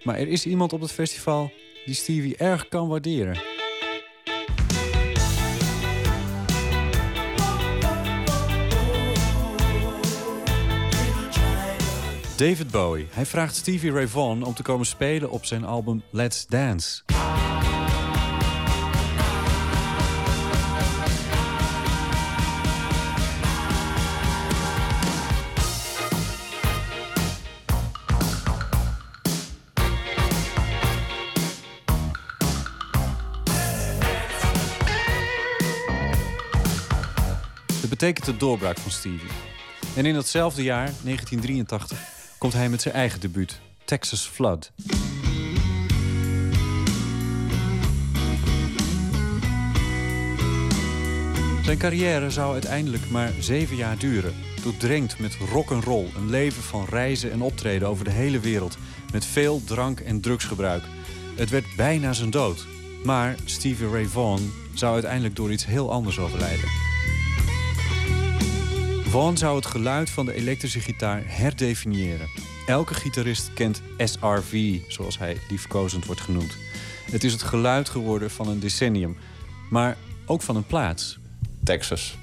Maar er is iemand op het festival die Stevie erg kan waarderen. David Bowie. Hij vraagt Stevie Ray Vaughan om te komen spelen op zijn album Let's Dance. Betekent de doorbraak van Stevie. En in datzelfde jaar, 1983, komt hij met zijn eigen debuut, Texas Flood. Zijn carrière zou uiteindelijk maar zeven jaar duren. Doordrenkt met rock'n'roll, een leven van reizen en optreden over de hele wereld. Met veel drank- en drugsgebruik. Het werd bijna zijn dood. Maar Stevie Ray Vaughan zou uiteindelijk door iets heel anders overlijden. Vaughan zou het geluid van de elektrische gitaar herdefiniëren. Elke gitarist kent SRV, zoals hij liefkozend wordt genoemd. Het is het geluid geworden van een decennium, maar ook van een plaats. Texas.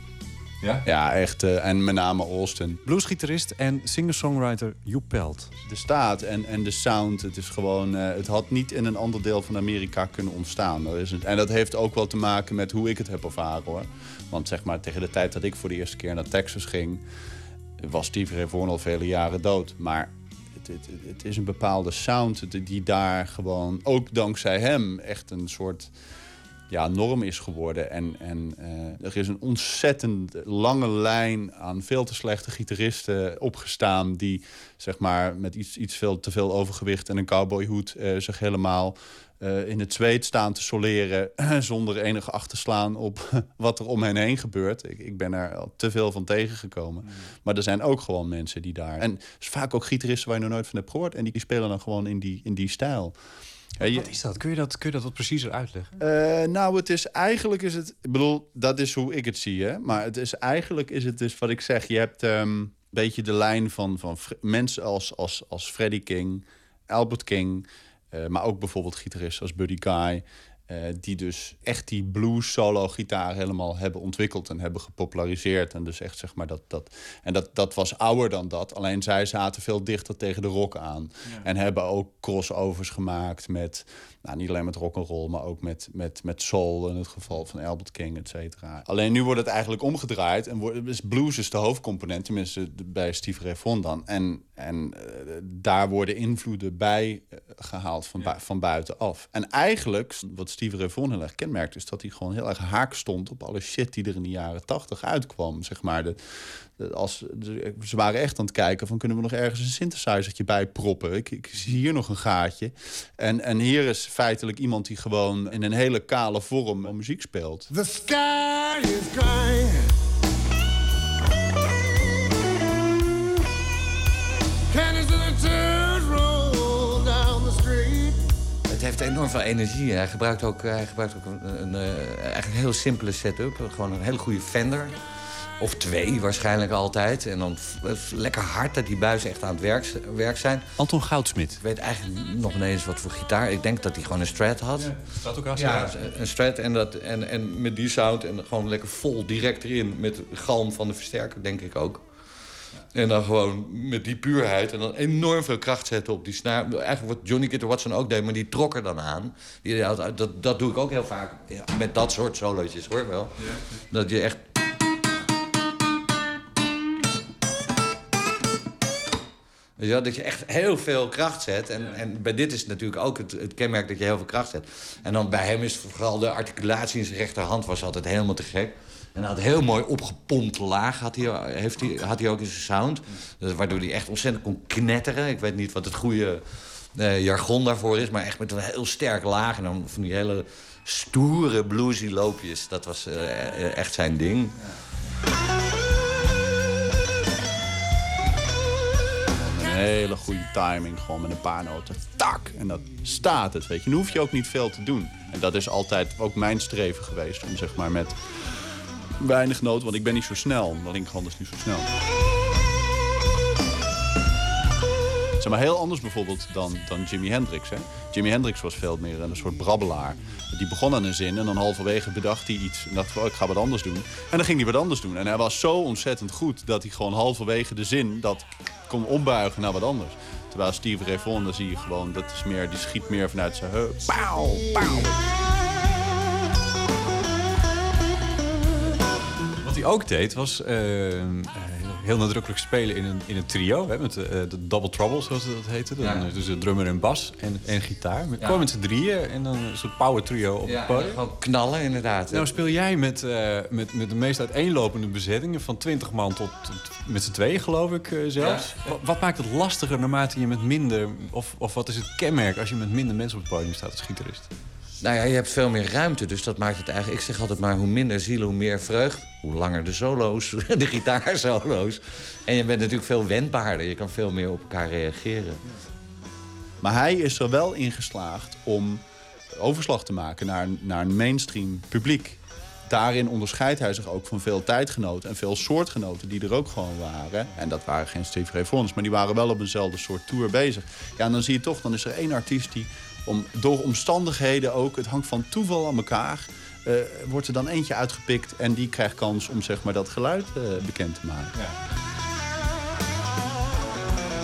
Ja? Ja, echt. eh, en met name Austin. Bluesgitarist en singer-songwriter Joep Pelt. De staat en, en de sound, het is gewoon... eh, het had niet in een ander deel van Amerika kunnen ontstaan. Dat is het. En dat heeft ook wel te maken met hoe ik het heb ervaren, hoor. Want zeg maar, tegen de tijd dat ik voor de eerste keer naar Texas ging... was Stevie Ray al vele jaren dood. Maar het, het, is een bepaalde sound die daar gewoon... ook dankzij hem echt een soort ja, norm is geworden. En, en eh, er is een ontzettend lange lijn aan veel te slechte gitaristen opgestaan... die zeg maar, met iets, iets veel te veel overgewicht en een cowboyhoed eh, zich helemaal... eh, in het zweet staan te soleren zonder enige acht te slaan op wat er om hen heen gebeurt. Ik, ik ben er al te veel van tegengekomen. Maar er zijn ook gewoon mensen die daar... En is vaak ook gitaristen waar je nog nooit van hebt gehoord... en die spelen dan gewoon in die, in die stijl. Je- Wat is dat? Kun je dat, kun je dat wat preciezer uitleggen? eh, nou, het is eigenlijk is het. Ik bedoel, dat is hoe ik het zie, hè. Maar het is eigenlijk is het dus wat ik zeg. Je hebt ehm, een beetje de lijn van, van mensen als, als, als Freddie King, Albert King, eh, maar ook bijvoorbeeld gitaristen als Buddy Guy. Eh, die dus echt die blues solo gitaar helemaal hebben ontwikkeld en hebben gepopulariseerd. En dus echt zeg maar dat. dat en dat, dat was ouder dan dat. Alleen zij zaten veel dichter tegen de rock aan. En hebben ook crossovers gemaakt met. Nou, niet alleen met rock and roll, maar ook met, met, met soul in het geval van Albert King, et cetera. Alleen nu wordt het eigenlijk omgedraaid en wordt, is blues is de hoofdcomponent, tenminste bij Steve Ray Vaughan dan. En, en eh, daar worden invloeden bij eh, gehaald van, van buitenaf. En eigenlijk, wat Steve Vaughan heel erg kenmerkt, is dat hij gewoon heel erg haak stond op alle shit die er in de jaren tachtig uitkwam. Zeg maar, de, de- als, de- ze waren echt aan het kijken van kunnen we nog ergens een synthesizertje bij proppen. Ik, ik zie hier nog een gaatje. En, en hier is feitelijk iemand die gewoon in een hele kale vorm muziek speelt. The sky is crying. Het heeft enorm veel energie. Hij gebruikt ook, hij gebruikt ook een, een, eh, eigenlijk een heel simpele setup. Gewoon een hele goede Fender. Of twee waarschijnlijk altijd. En dan f- lekker hard dat die buizen echt aan het werk, werk zijn. Anton Goudsmit. Ik weet eigenlijk nog niet eens wat voor gitaar. Ik denk dat hij gewoon een Strat had. Stratocaster. Ja, een Strat en, dat, en, en met die sound en gewoon lekker vol direct erin. Met galm van de versterker, denk ik ook. En dan gewoon met die puurheid en dan enorm veel kracht zetten op die snaar. Eigenlijk wat Johnny Kitter Watson ook deed, maar die trok er dan aan. Die, dat, dat doe ik ook heel vaak ja, met dat soort solootjes hoor wel. Dat je echt... Ja, dat je echt heel veel kracht zet. En, en bij dit is natuurlijk ook het, het, kenmerk dat je heel veel kracht zet. En dan bij hem is vooral de articulatie in zijn rechterhand was altijd helemaal te gek. En hij had heel mooi opgepompt laag, had hij, heeft hij, had hij ook in zijn sound. Dus waardoor hij echt ontzettend kon knetteren. Ik weet niet wat het goede eh, jargon daarvoor is, maar echt met een heel sterk laag. En dan van die hele stoere bluesy loopjes. Dat was eh, echt zijn ding. Een hele goede timing, gewoon met een paar noten. Tak! En dat staat het, weet je. Dan hoef je ook niet veel te doen. En dat is altijd ook mijn streven geweest. Om zeg maar met weinig noten, want ik ben niet zo snel. Ik gewoon dus niet zo snel. Zeg maar heel anders bijvoorbeeld dan, dan Jimi Hendrix. Hè? Jimi Hendrix was veel meer een soort brabbelaar. Die begon aan een zin en dan halverwege bedacht hij iets. En dacht van, oh, ik ga wat anders doen. En dan ging hij wat anders doen. En hij was zo ontzettend goed dat hij gewoon halverwege de zin... dat kon ombuigen naar wat anders. Terwijl Steve Ray Vaughan, zie je gewoon... dat is meer, die schiet meer vanuit zijn heup. Pauw. Hij ook deed was eh, eh, heel nadrukkelijk spelen in een, in een trio. Hè, met eh, de Double Trouble, zoals dat heette. Dan, Ja. Dus de drummer en bas en, en gitaar. Met, Ja. Met z'n drieën en dan een soort power trio op Ja, het podium. gewoon knallen inderdaad. Nou speel jij met, met, met de meest uiteenlopende bezettingen... van 20 man tot, tot met z'n tweeën, geloof ik eh, zelfs. Ja. Wat, wat maakt het lastiger naarmate je met minder... Of, of wat is het kenmerk als je met minder mensen op het podium staat als gitarist? Nou ja, je hebt veel meer ruimte, dus dat maakt het eigenlijk... Ik zeg altijd maar, hoe minder ziel, hoe meer vreugd. Hoe langer de solo's, de gitaarsolo's. En je bent natuurlijk veel wendbaarder. Je kan veel meer op elkaar reageren. Maar hij is er wel in geslaagd om overslag te maken naar, naar een mainstream publiek. Daarin onderscheidt hij zich ook van veel tijdgenoten en veel soortgenoten die er ook gewoon waren. En dat waren geen Steve Ray Vaughns, maar die waren wel op eenzelfde soort tour bezig. Ja, en dan zie je toch, dan is er één artiest die om, door omstandigheden ook, het hangt van toeval aan elkaar, eh, wordt er dan eentje uitgepikt en die krijgt kans om zeg maar, dat geluid eh, bekend te maken.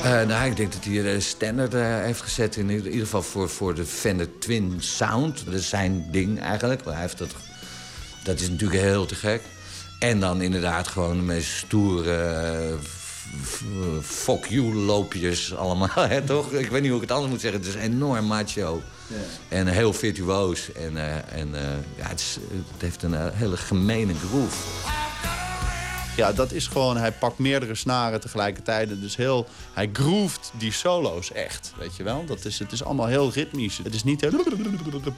Eh, nou, ik denk dat hij de standaard heeft gezet. In ieder, in ieder geval voor, voor de Fender Twin Sound. Dat is zijn ding eigenlijk. Maar hij heeft dat, dat is natuurlijk heel te gek. En dan inderdaad gewoon de meest stoere... fuck you loopjes allemaal, hè, toch? Ik weet niet hoe ik het anders moet zeggen. Het is enorm macho. En heel virtuoos. En, eh, en eh, ja, het, is, het heeft een eh, hele gemene groove. Ja, dat is gewoon, hij pakt meerdere snaren tegelijkertijd. Dus heel, hij groeft die solo's echt, weet je wel. Dat is, het is allemaal heel ritmisch. Het is niet heel...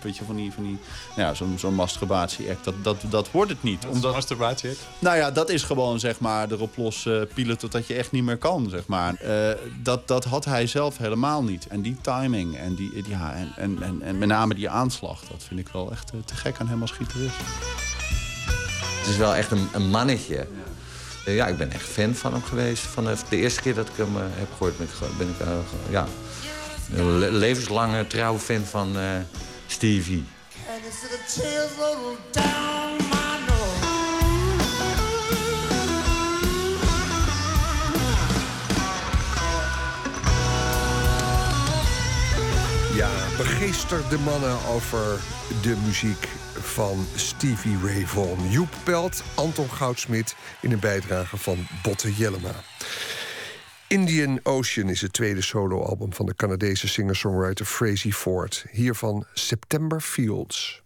Weet je, van die, van die nou ja, zo'n zo'n masturbatie-act. Dat, dat, dat wordt het niet. Omdat, masturbatie Nou ja, dat is gewoon, zeg maar, erop los eh, pielen totdat je echt niet meer kan, zeg maar. Eh, dat, dat had hij zelf helemaal niet. En die timing en, die, ja, en, en, en, en met name die aanslag, dat vind ik wel echt eh, te gek aan hem als gitarist. Het is wel echt een, een mannetje. Eh, Ja, ik ben echt fan van hem geweest. Vanaf de eerste keer dat ik hem eh, heb gehoord, ben ik, eh, ja, een le- levenslange trouwe fan van Stevie. Begeesterde mannen over de muziek van Stevie Ray Vaughan. Joep Pelt, Anton Goudsmit in een bijdrage van Botte Jellema. Indian Ocean is het tweede soloalbum van de Canadese singer-songwriter Frazee Ford. Hiervan September Fields.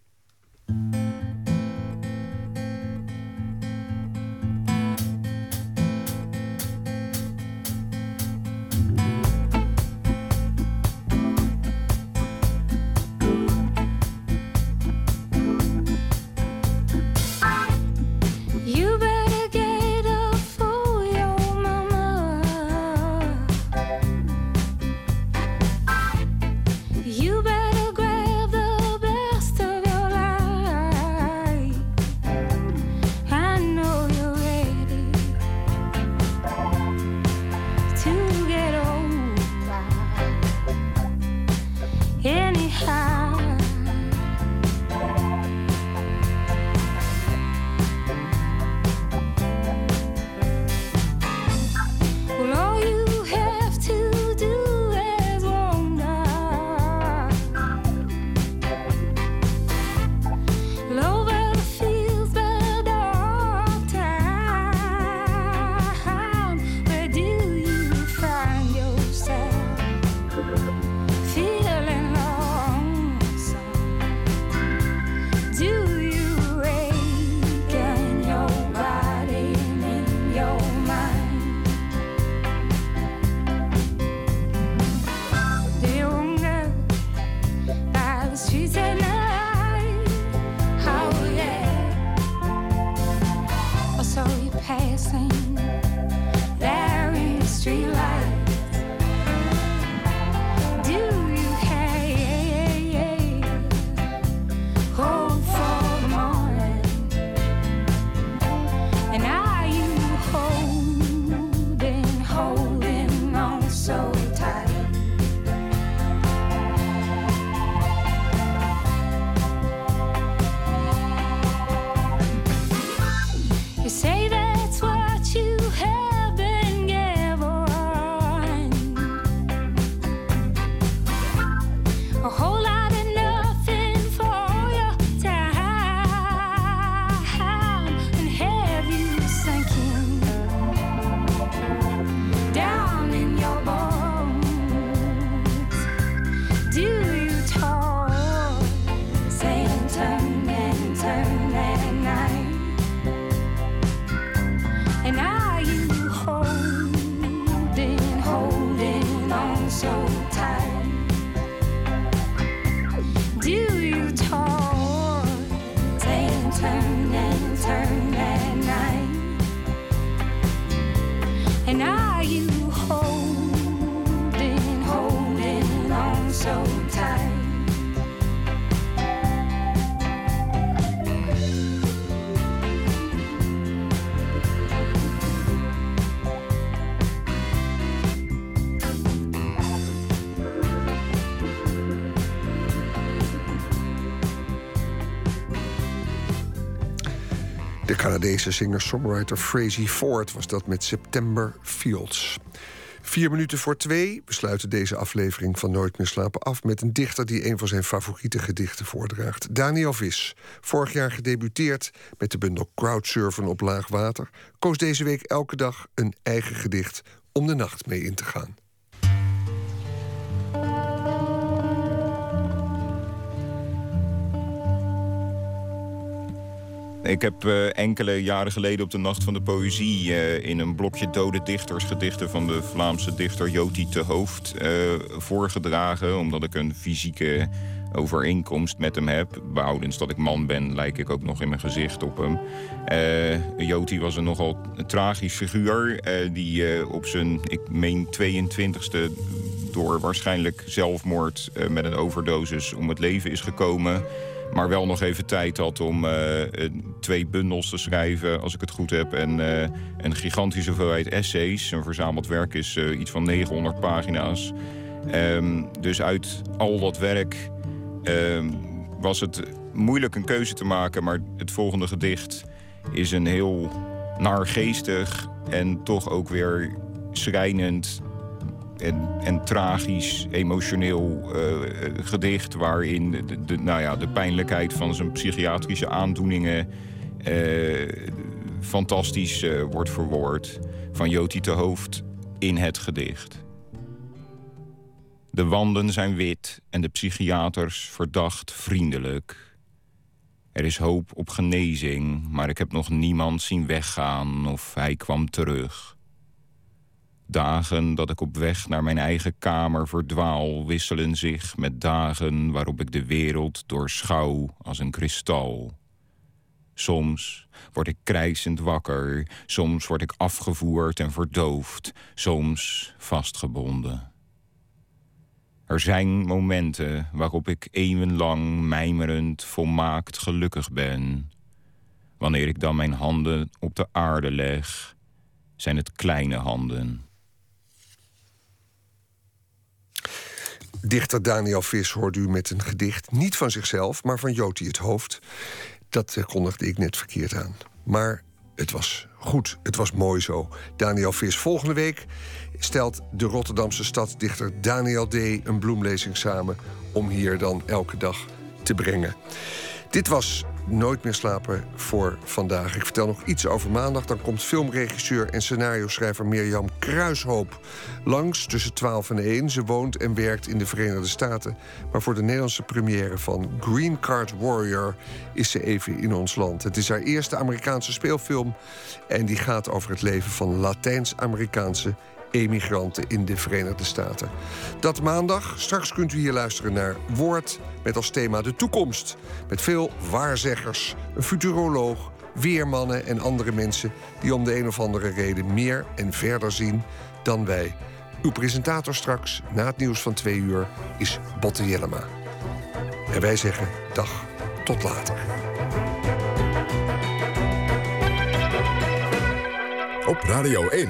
Canadese singer-songwriter Frazee Ford was dat met September Fields. Vier minuten voor twee. We sluiten deze aflevering van Nooit meer slapen af met een dichter die een van zijn favoriete gedichten voordraagt. Daniel Vis, vorig jaar gedebuteerd met de bundel Crowdsurfen op laag water, koos deze week elke dag een eigen gedicht om de nacht mee in te gaan. Ik heb eh, enkele jaren geleden op de Nacht van de Poëzie... eh, in een blokje dode dichters gedichten van de Vlaamse dichter Joti te Hoofd eh, voorgedragen. Omdat ik een fysieke overeenkomst met hem heb. Behoudens dat ik man ben, lijk ik ook nog in mijn gezicht op hem. Eh Joti was een nogal tragisch figuur... die op zijn, ik meen 22e door waarschijnlijk zelfmoord met een overdosis om het leven is gekomen... Maar wel nog even tijd had om eh, eh, twee bundels te schrijven, als ik het goed heb. En eh, een gigantische hoeveelheid essays. Een verzameld werk is iets van 900 pagina's. Ehm, dus uit al dat werk ehm, was het moeilijk een keuze te maken. Maar het volgende gedicht is een heel naargeestig en toch ook weer schrijnend en, tragisch, emotioneel eh, gedicht... waarin de, de, nou ja, de pijnlijkheid van zijn psychiatrische aandoeningen... eh, fantastisch eh, wordt verwoord van Joti te Hoofd in het gedicht. De wanden zijn wit en de psychiaters verdacht vriendelijk. Er is hoop op genezing, maar ik heb nog niemand zien weggaan of hij kwam terug... Dagen dat ik op weg naar mijn eigen kamer verdwaal... wisselen zich met dagen waarop ik de wereld doorschouw als een kristal. Soms word ik krijsend wakker, soms word ik afgevoerd en verdoofd... soms vastgebonden. Er zijn momenten waarop ik eeuwenlang mijmerend volmaakt gelukkig ben. Wanneer ik dan mijn handen op de aarde leg, zijn het kleine handen... Dichter Daniel Vis hoort u met een gedicht, niet van zichzelf, maar van Joti het Hoofd. Dat eh, kondigde ik net verkeerd aan. Maar het was goed, het was mooi zo. Daniel Vis. Volgende week stelt de Rotterdamse stadsdichter Daniel D. een bloemlezing samen om hier dan elke dag te brengen. Dit was Nooit meer slapen voor vandaag. Ik vertel nog iets over maandag. Dan komt filmregisseur en scenario-schrijver Mirjam Kruishoop langs tussen 12 en 1. Ze woont en werkt in de Verenigde Staten. Maar voor de Nederlandse première van Green Card Warrior is ze even in ons land. Het is haar eerste Amerikaanse speelfilm. En die gaat over het leven van Latijns-Amerikaanse emigranten in de Verenigde Staten. Dat maandag. Straks kunt u hier luisteren naar Woord met als thema de toekomst. Met veel waarzeggers, een futuroloog, weermannen en andere mensen die om de een of andere reden meer en verder zien dan wij. Uw presentator straks, na het nieuws van twee uur, is Botte Jellema. En wij zeggen dag, tot later. Op Radio 1,